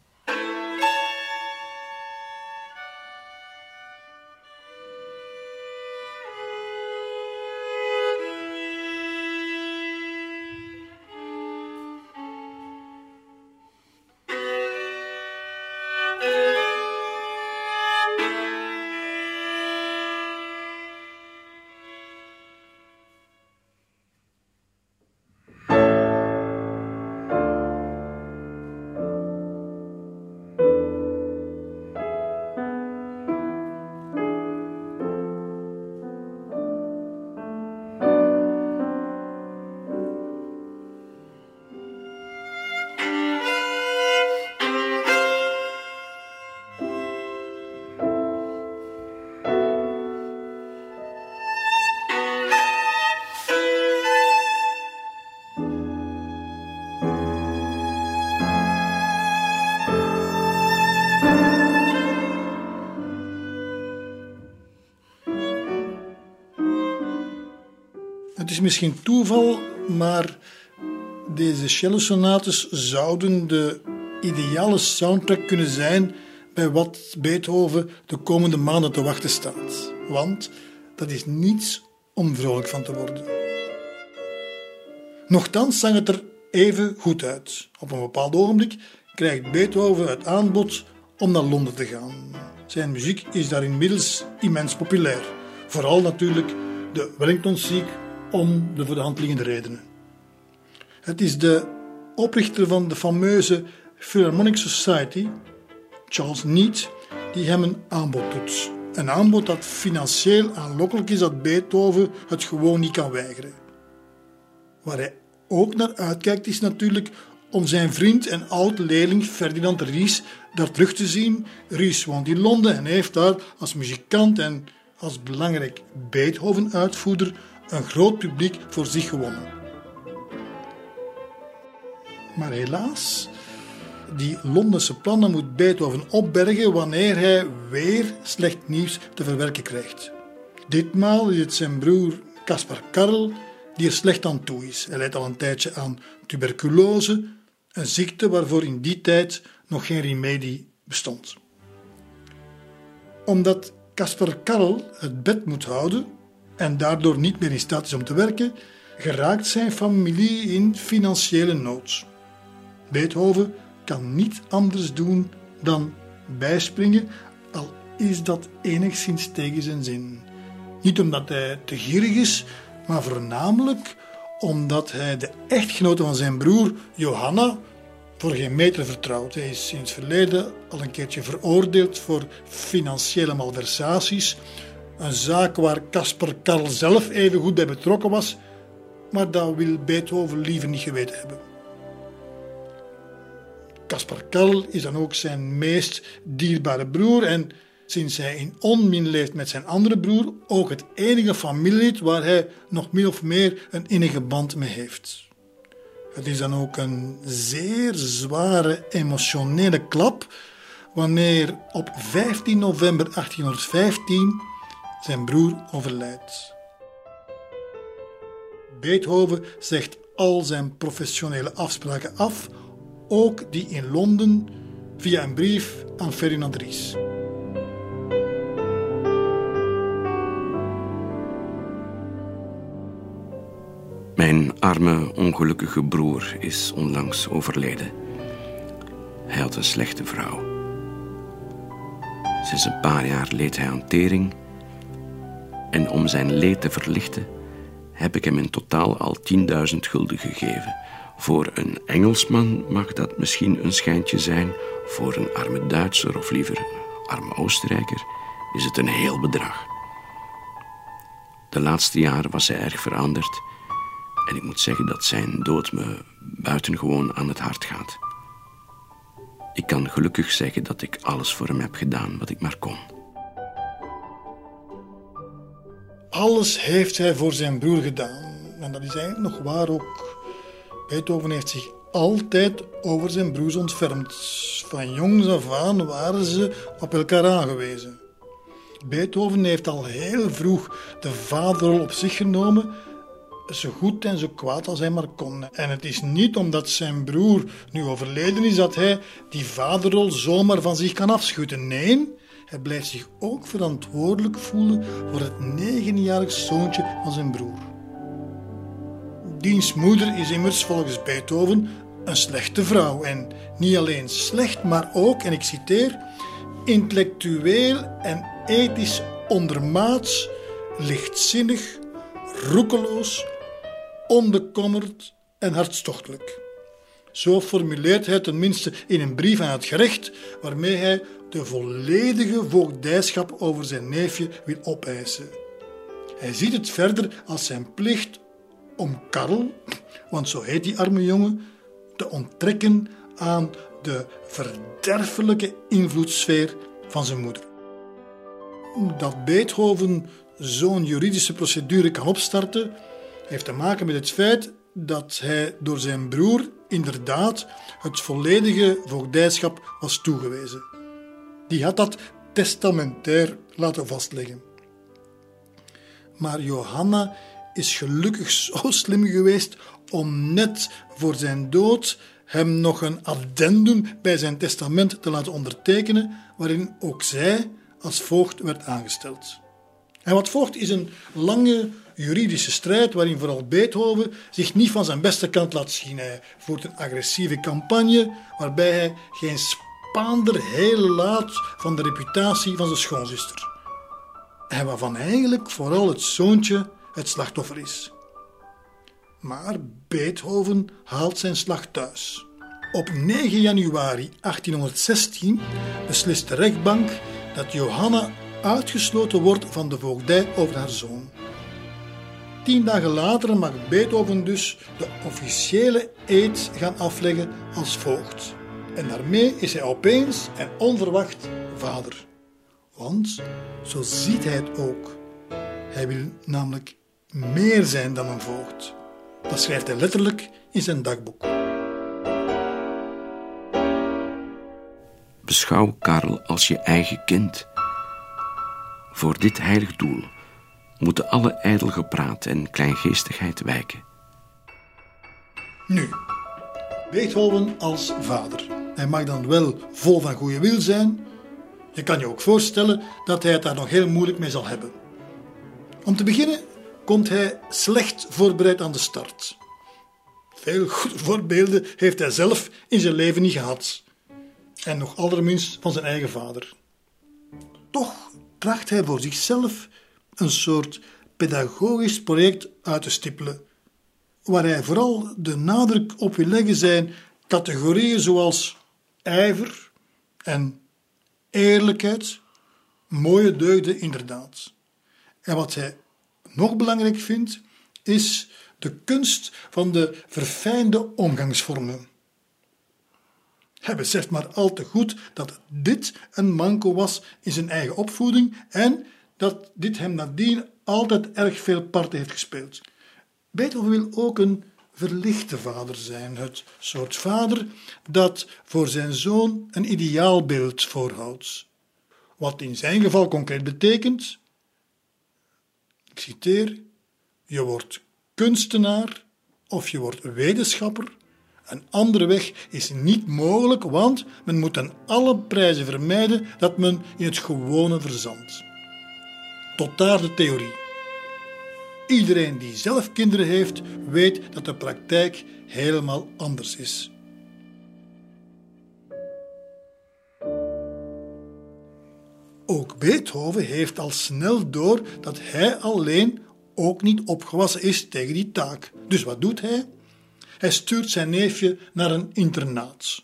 Misschien toeval, maar deze cellosonates zouden de ideale soundtrack kunnen zijn bij wat Beethoven de komende maanden te wachten staat. Want dat is niets om vrolijk van te worden. Nochtans zag het er even goed uit. Op een bepaald ogenblik krijgt Beethoven het aanbod om naar Londen te gaan. Zijn muziek is daar inmiddels immens populair. Vooral natuurlijk de Wellington Sieg om de voor de hand liggende redenen. Het is de oprichter van de fameuze Philharmonic Society, Charles Neat, die hem een aanbod doet. Een aanbod dat financieel aanlokkelijk is dat Beethoven het gewoon niet kan weigeren. Waar hij ook naar uitkijkt is natuurlijk om zijn vriend en oud-leerling Ferdinand Ries daar terug te zien. Ries woont in Londen en heeft daar als muzikant en als belangrijk Beethoven-uitvoerder een groot publiek voor zich gewonnen. Maar helaas, die Londense plannen moet Beethoven opbergen wanneer hij weer slecht nieuws te verwerken krijgt. Ditmaal is het zijn broer Caspar Karl die er slecht aan toe is. Hij lijdt al een tijdje aan tuberculose, een ziekte waarvoor in die tijd nog geen remedie bestond. Omdat Caspar Karl het bed moet houden, en daardoor niet meer in staat is om te werken, geraakt zijn familie in financiële nood. Beethoven kan niet anders doen dan bijspringen, al is dat enigszins tegen zijn zin. Niet omdat hij te gierig is, maar voornamelijk omdat hij de echtgenote van zijn broer, Johanna, voor geen meter vertrouwt. Hij is sinds verleden al een keertje veroordeeld voor financiële malversaties een zaak waar Caspar Karl zelf even goed bij betrokken was, maar dat wil Beethoven liever niet geweten hebben. Caspar Karl is dan ook zijn meest dierbare broer en sinds hij in onmin leeft met zijn andere broer, ook het enige familielid waar hij nog min of meer een innige band mee heeft. Het is dan ook een zeer zware emotionele klap wanneer op 15 november 1815 zijn broer overlijdt. Beethoven zegt al zijn professionele afspraken af, ook die in Londen, via een brief aan Ferdinand Ries. Mijn arme, ongelukkige broer is onlangs overleden. Hij had een slechte vrouw. Sinds een paar jaar leed hij aan tering. En om zijn leed te verlichten, heb ik hem in totaal al 10.000 gulden gegeven. Voor een Engelsman mag dat misschien een schijntje zijn. Voor een arme Duitser of liever arme Oostenrijker is het een heel bedrag. De laatste jaren was hij erg veranderd. En ik moet zeggen dat zijn dood me buitengewoon aan het hart gaat. Ik kan gelukkig zeggen dat ik alles voor hem heb gedaan wat ik maar kon. Alles heeft hij voor zijn broer gedaan. En dat is eigenlijk nog waar ook. Beethoven heeft zich altijd over zijn broers ontfermd. Van jongs af aan waren ze op elkaar aangewezen. Beethoven heeft al heel vroeg de vaderrol op zich genomen, zo goed en zo kwaad als hij maar kon. En het is niet omdat zijn broer nu overleden is dat hij die vaderrol zomaar van zich kan afschutten. Nee, hij blijft zich ook verantwoordelijk voelen voor het negenjarig zoontje van zijn broer. Diens moeder is immers volgens Beethoven een slechte vrouw. En niet alleen slecht, maar ook, en ik citeer, intellectueel en ethisch ondermaats, lichtzinnig, roekeloos, onbekommerd en hartstochtelijk. Zo formuleert hij tenminste in een brief aan het gerecht, waarmee hij de volledige voogdijschap over zijn neefje wil opeisen. Hij ziet het verder als zijn plicht om Karl, want zo heet die arme jongen, te onttrekken aan de verderfelijke invloedssfeer van zijn moeder. Dat Beethoven zo'n juridische procedure kan opstarten, heeft te maken met het feit dat hij door zijn broer inderdaad het volledige voogdijschap was toegewezen. Die had dat testamentair laten vastleggen. Maar Johanna is gelukkig [LAUGHS] zo slim geweest om net voor zijn dood hem nog een addendum bij zijn testament te laten ondertekenen, waarin ook zij als voogd werd aangesteld. En wat volgt is een lange juridische strijd waarin vooral Beethoven zich niet van zijn beste kant laat zien. Hij voert een agressieve campagne waarbij hij geen spaander heel laat van de reputatie van zijn schoonzuster. En waarvan eigenlijk vooral het zoontje het slachtoffer is. Maar Beethoven haalt zijn slag thuis. Op 9 januari 1816 beslist de rechtbank dat Johanna uitgesloten wordt van de voogdij over haar zoon. Tien dagen later mag Beethoven dus de officiële eed gaan afleggen als voogd. En daarmee is hij opeens en onverwacht vader. Want zo ziet hij het ook. Hij wil namelijk meer zijn dan een voogd. Dat schrijft hij letterlijk in zijn dagboek. Beschouw Karel als je eigen kind. Voor dit heilig doel moeten alle ijdel gepraat en kleingeestigheid wijken. Nu, Beethoven als vader. Hij mag dan wel vol van goede wil zijn. Je kan je ook voorstellen dat hij het daar nog heel moeilijk mee zal hebben. Om te beginnen komt hij slecht voorbereid aan de start. Veel goede voorbeelden heeft hij zelf in zijn leven niet gehad. En nog allerminst van zijn eigen vader. Toch tracht hij voor zichzelf een soort pedagogisch project uit te stippelen, waar hij vooral de nadruk op wil leggen zijn categorieën zoals ijver en eerlijkheid, mooie deugden inderdaad. En wat hij nog belangrijk vindt, is de kunst van de verfijnde omgangsvormen. Hij beseft maar al te goed dat dit een manco was in zijn eigen opvoeding en dat dit hem nadien altijd erg veel parten heeft gespeeld. Beethoven wil ook een verlichte vader zijn, het soort vader dat voor zijn zoon een ideaalbeeld voorhoudt. Wat in zijn geval concreet betekent, ik citeer, je wordt kunstenaar of je wordt wetenschapper. Een andere weg is niet mogelijk, want men moet aan alle prijzen vermijden dat men in het gewone verzandt. Tot daar de theorie. Iedereen die zelf kinderen heeft, weet dat de praktijk helemaal anders is. Ook Beethoven heeft al snel door dat hij alleen ook niet opgewassen is tegen die taak. Dus wat doet hij? Hij stuurt zijn neefje naar een internaat.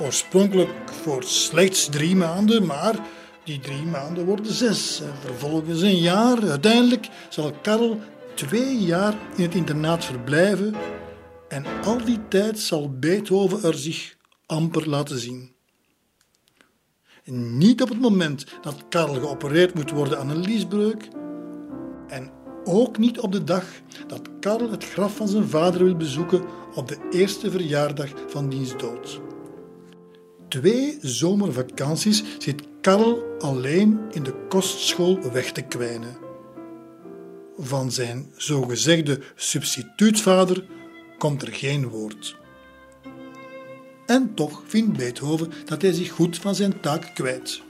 Oorspronkelijk voor slechts drie maanden, maar die drie maanden worden zes. En vervolgens een jaar. Uiteindelijk zal Karel twee jaar in het internaat verblijven en al die tijd zal Beethoven er zich amper laten zien. Niet op het moment dat Karel geopereerd moet worden aan een liesbreuk en ook niet op de dag dat Karel het graf van zijn vader wil bezoeken op de eerste verjaardag van diens dood. Twee zomervakanties zit Karel alleen in de kostschool weg te kwijnen. Van zijn zogezegde substituutvader komt er geen woord. En toch vindt Beethoven dat hij zich goed van zijn taak kwijt.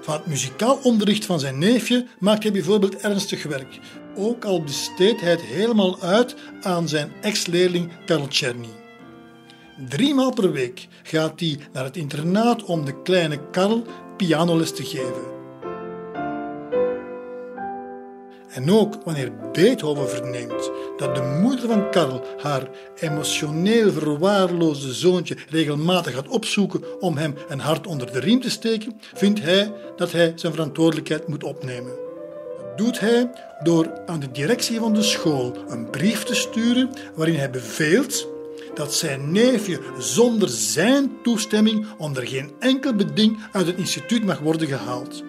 Van het muzikaal onderricht van zijn neefje maakt hij bijvoorbeeld ernstig werk, ook al besteedt hij het helemaal uit aan zijn ex-leerling Karl Czerny. Driemaal per week gaat hij naar het internaat om de kleine Karl pianoles te geven. En ook wanneer Beethoven verneemt dat de moeder van Karl haar emotioneel verwaarloosde zoontje regelmatig gaat opzoeken om hem een hart onder de riem te steken, vindt hij dat hij zijn verantwoordelijkheid moet opnemen. Dat doet hij door aan de directie van de school een brief te sturen waarin hij beveelt dat zijn neefje zonder zijn toestemming onder geen enkel beding uit het instituut mag worden gehaald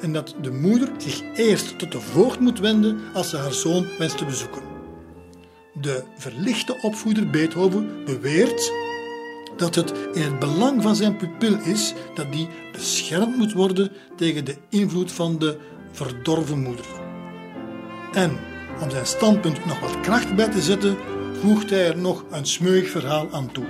en dat de moeder zich eerst tot de voogd moet wenden als ze haar zoon wenst te bezoeken. De verlichte opvoeder Beethoven beweert dat het in het belang van zijn pupil is dat die beschermd moet worden tegen de invloed van de verdorven moeder. En om zijn standpunt nog wat kracht bij te zetten, voegt hij er nog een smeuig verhaal aan toe.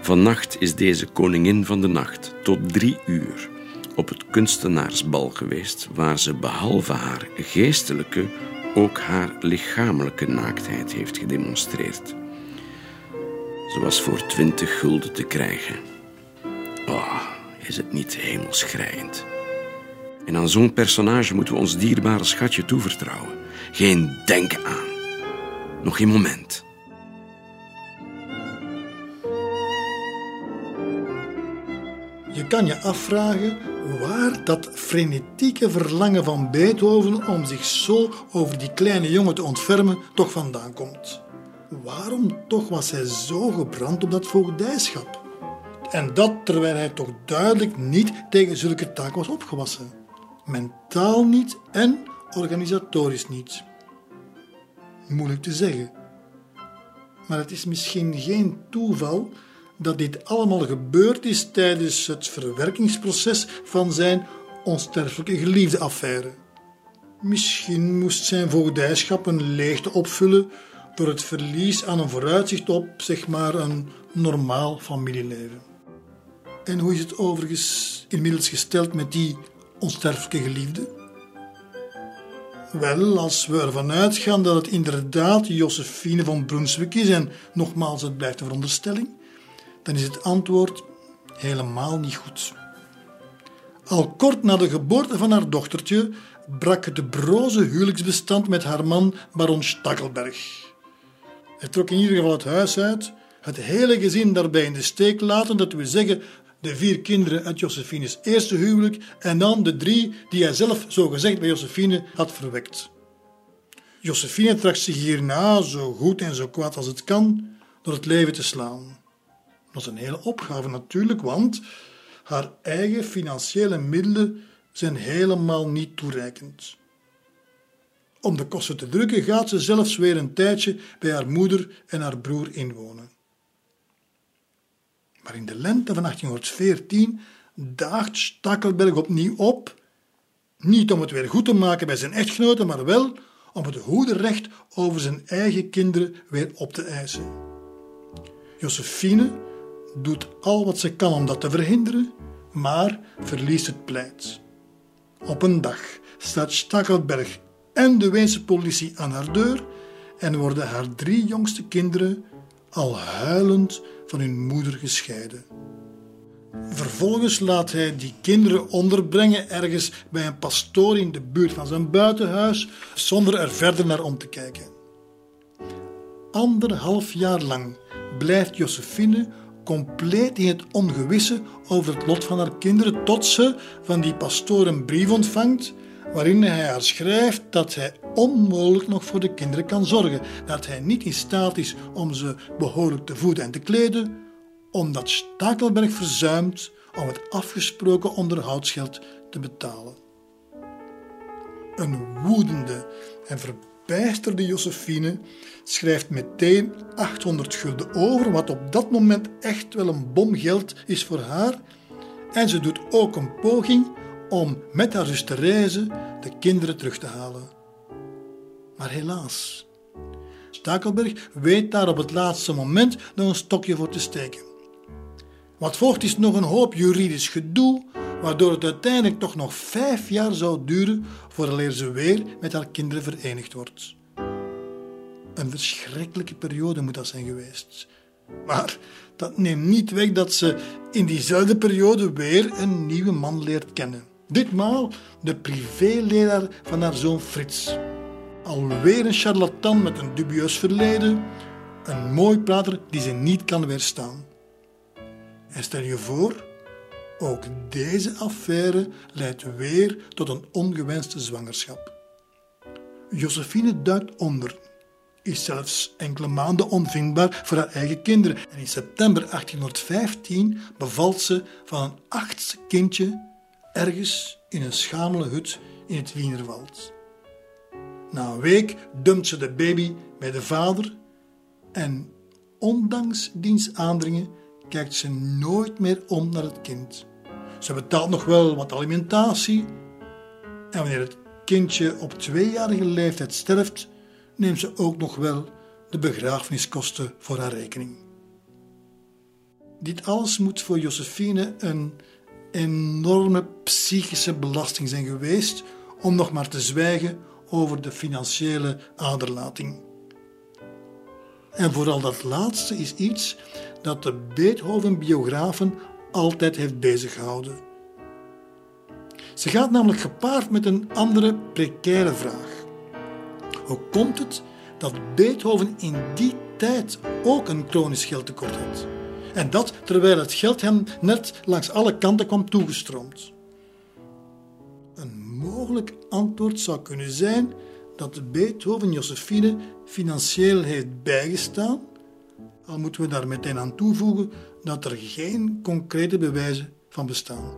Vannacht is deze koningin van de nacht tot drie uur op het kunstenaarsbal geweest, waar ze behalve haar geestelijke ook haar lichamelijke naaktheid heeft gedemonstreerd. Ze was voor twintig gulden te krijgen. Oh, is het niet hemelschrijend? En aan zo'n personage moeten we ons dierbare schatje toevertrouwen. Geen denk aan. Nog geen moment. Je kan je afvragen waar dat frenetieke verlangen van Beethoven om zich zo over die kleine jongen te ontfermen toch vandaan komt. Waarom toch was hij zo gebrand op dat voogdijschap? En dat terwijl hij toch duidelijk niet tegen zulke taak was opgewassen. Mentaal niet en organisatorisch niet. Moeilijk te zeggen. Maar het is misschien geen toeval dat dit allemaal gebeurd is tijdens het verwerkingsproces van zijn onsterfelijke geliefde affaire. Misschien moest zijn voogdijschap een leegte opvullen door het verlies aan een vooruitzicht op, zeg maar, een normaal familieleven. En hoe is het overigens inmiddels gesteld met die onsterfelijke geliefde? Wel, als we ervan uitgaan dat het inderdaad Josephine van Brunswick is, en nogmaals, het blijft een veronderstelling, dan is het antwoord helemaal niet goed. Al kort na de geboorte van haar dochtertje brak het broze huwelijksbestand met haar man baron Stackelberg. Hij trok in ieder geval het huis uit, het hele gezin daarbij in de steek laten, dat wil zeggen de vier kinderen uit Josephines eerste huwelijk en dan de drie die hij zelf zogezegd bij Josephine had verwekt. Josephine tracht zich hierna, zo goed en zo kwaad als het kan, door het leven te slaan. Dat is een hele opgave natuurlijk, want haar eigen financiële middelen zijn helemaal niet toereikend. Om de kosten te drukken gaat ze zelfs weer een tijdje bij haar moeder en haar broer inwonen. Maar in de lente van 1814 daagt Stakkelberg opnieuw op, niet om het weer goed te maken bij zijn echtgenote, maar wel om het hoederecht over zijn eigen kinderen weer op te eisen. Josephine doet al wat ze kan om dat te verhinderen, maar verliest het pleit. Op een dag staat Stakkelberg en de Weense politie aan haar deur en worden haar drie jongste kinderen al huilend van hun moeder gescheiden. vervolgens laat hij die kinderen onderbrengen ergens bij een pastoor in de buurt van zijn buitenhuis, zonder er verder naar om te kijken. Anderhalf jaar lang blijft Josephine compleet in het ongewisse over het lot van haar kinderen, tot ze van die pastoor een brief ontvangt waarin hij haar schrijft dat hij onmogelijk nog voor de kinderen kan zorgen, dat hij niet in staat is om ze behoorlijk te voeden en te kleden, omdat Stakelberg verzuimt om het afgesproken onderhoudsgeld te betalen. Een woedende en verbijsterde Josephine schrijft meteen 800 gulden over, wat op dat moment echt wel een bom geld is voor haar. En ze doet ook een poging om met haar zus Therese de kinderen terug te halen. Maar helaas, Stakelberg weet daar op het laatste moment nog een stokje voor te steken. Wat volgt is nog een hoop juridisch gedoe, waardoor het uiteindelijk toch nog vijf jaar zou duren voordat ze weer met haar kinderen verenigd wordt. Een verschrikkelijke periode moet dat zijn geweest. Maar dat neemt niet weg dat ze in diezelfde periode weer een nieuwe man leert kennen. Ditmaal de privéleraar van haar zoon Frits. Alweer een charlatan met een dubieus verleden, een mooi prater die ze niet kan weerstaan. En stel je voor, ook deze affaire leidt weer tot een ongewenste zwangerschap. Josephine duikt onder, is zelfs enkele maanden onvindbaar voor haar eigen kinderen en in september 1815 bevalt ze van een achtste kindje ergens in een schamele hut in het Wienerwald. Na een week dumpt ze de baby bij de vader en ondanks diens aandringen kijkt ze nooit meer om naar het kind. Ze betaalt nog wel wat alimentatie en wanneer het kindje op tweejarige leeftijd sterft, neemt ze ook nog wel de begrafeniskosten voor haar rekening. Dit alles moet voor Josephine een enorme psychische belasting zijn geweest, om nog maar te zwijgen over de financiële aderlating. En vooral dat laatste is iets dat de Beethoven-biografen altijd heeft beziggehouden. Ze gaat namelijk gepaard met een andere precaire vraag. Hoe komt het dat Beethoven in die tijd ook een chronisch geldtekort had? En dat terwijl het geld hem net langs alle kanten kwam toegestroomd. Mogelijk antwoord zou kunnen zijn dat Beethoven Josephine financieel heeft bijgestaan, al moeten we daar meteen aan toevoegen dat er geen concrete bewijzen van bestaan.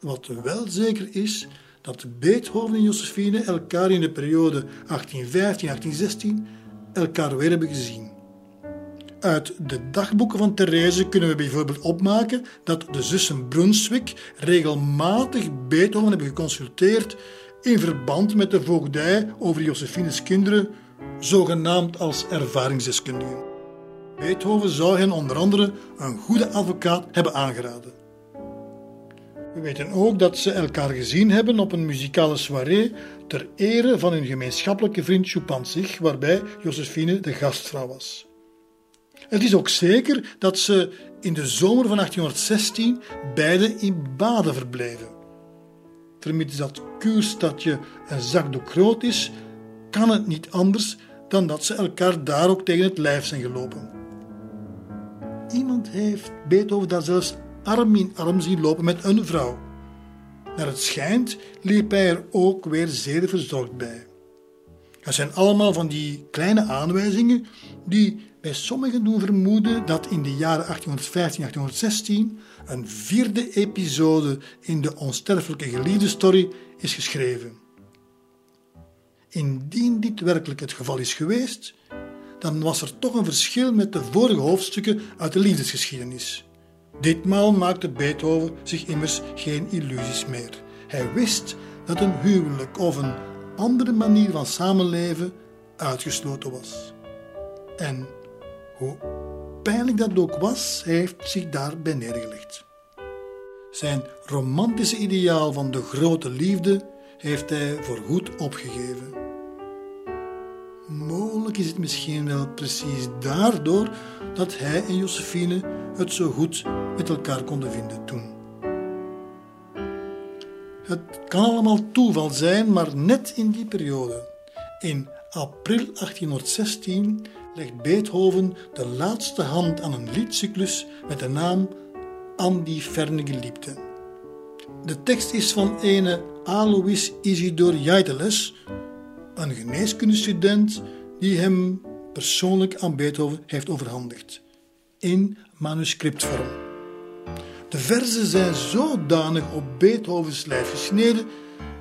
Wat wel zeker is, dat Beethoven en Josephine elkaar in de periode 1815-1816 elkaar weer hebben gezien. Uit de dagboeken van Therese kunnen we bijvoorbeeld opmaken dat de zussen Brunswick regelmatig Beethoven hebben geconsulteerd in verband met de voogdij over Josephines kinderen, zogenaamd als ervaringsdeskundigen. Beethoven zou hen onder andere een goede advocaat hebben aangeraden. We weten ook dat ze elkaar gezien hebben op een muzikale soirée ter ere van hun gemeenschappelijke vriend Chupanzig, waarbij Josephine de gastvrouw was. Het is ook zeker dat ze in de zomer van 1816 beide in Baden verbleven. Vermits dat kuurstadje een zakdoek groot is, kan het niet anders dan dat ze elkaar daar ook tegen het lijf zijn gelopen. Iemand heeft Beethoven daar zelfs arm in arm zien lopen met een vrouw. Naar het schijnt liep hij er ook weer zeer verzorgd bij. Het zijn allemaal van die kleine aanwijzingen die bij sommigen doen vermoeden dat in de jaren 1815-1816 een vierde episode in de onsterfelijke geliefde story is geschreven. Indien dit werkelijk het geval is geweest, dan was er toch een verschil met de vorige hoofdstukken uit de liefdesgeschiedenis. Ditmaal maakte Beethoven zich immers geen illusies meer. Hij wist dat een huwelijk of een andere manier van samenleven uitgesloten was. En hoe pijnlijk dat ook was, hij heeft zich daarbij neergelegd. Zijn romantische ideaal van de grote liefde heeft hij voorgoed opgegeven. Mogelijk is het misschien wel precies daardoor dat hij en Josephine het zo goed met elkaar konden vinden toen. Het kan allemaal toeval zijn, maar net in die periode, in april 1816, legt Beethoven de laatste hand aan een liedcyclus met de naam An die ferne Geliebte. De tekst is van ene Alois Isidor Jaideles, een geneeskundestudent die hem persoonlijk aan Beethoven heeft overhandigd, in manuscriptvorm. De verzen zijn zodanig op Beethovens lijf gesneden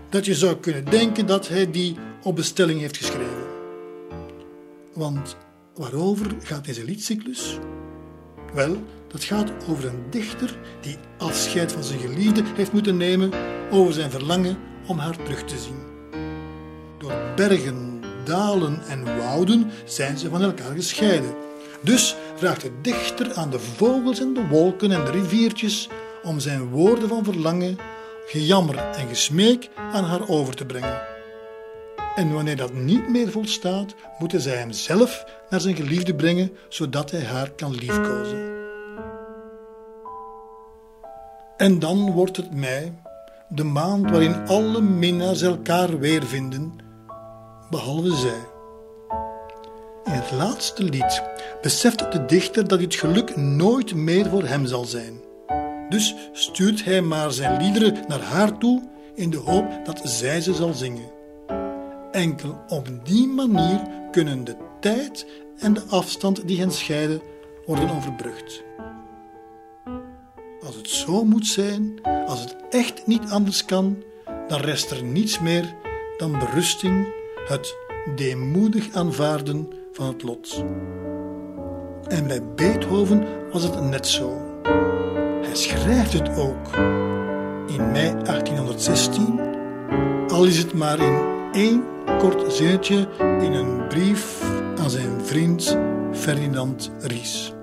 dat je zou kunnen denken dat hij die op bestelling heeft geschreven. Want waarover gaat deze liedcyclus? Wel, dat gaat over een dichter die afscheid van zijn geliefde heeft moeten nemen over zijn verlangen om haar terug te zien. Door bergen, dalen en wouden zijn ze van elkaar gescheiden. Dus vraagt de dichter aan de vogels en de wolken en de riviertjes om zijn woorden van verlangen, gejammer en gesmeek aan haar over te brengen. En wanneer dat niet meer volstaat, moeten zij hem zelf naar zijn geliefde brengen, zodat hij haar kan liefkozen. En dan wordt het mei, de maand waarin alle minnaars elkaar weervinden, behalve zij. In het laatste lied beseft de dichter dat dit geluk nooit meer voor hem zal zijn. Dus stuurt hij maar zijn liederen naar haar toe in de hoop dat zij ze zal zingen. Enkel op die manier kunnen de tijd en de afstand die hen scheiden worden overbrugd. Als het zo moet zijn, als het echt niet anders kan, dan rest er niets meer dan berusting, het deemoedig aanvaarden van het lot. En bij Beethoven was het net zo. Hij schrijft het ook in mei 1816, al is het maar in één kort zinnetje in een brief aan zijn vriend Ferdinand Ries.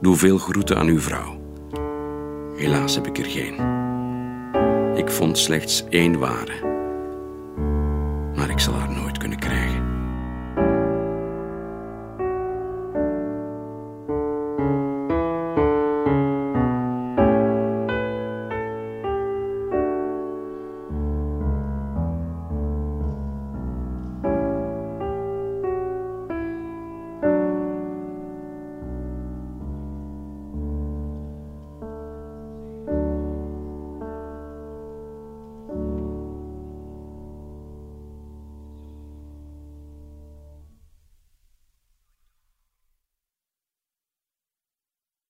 Doe veel groeten aan uw vrouw. Helaas heb ik er geen. Ik vond slechts één ware. Maar ik zal haar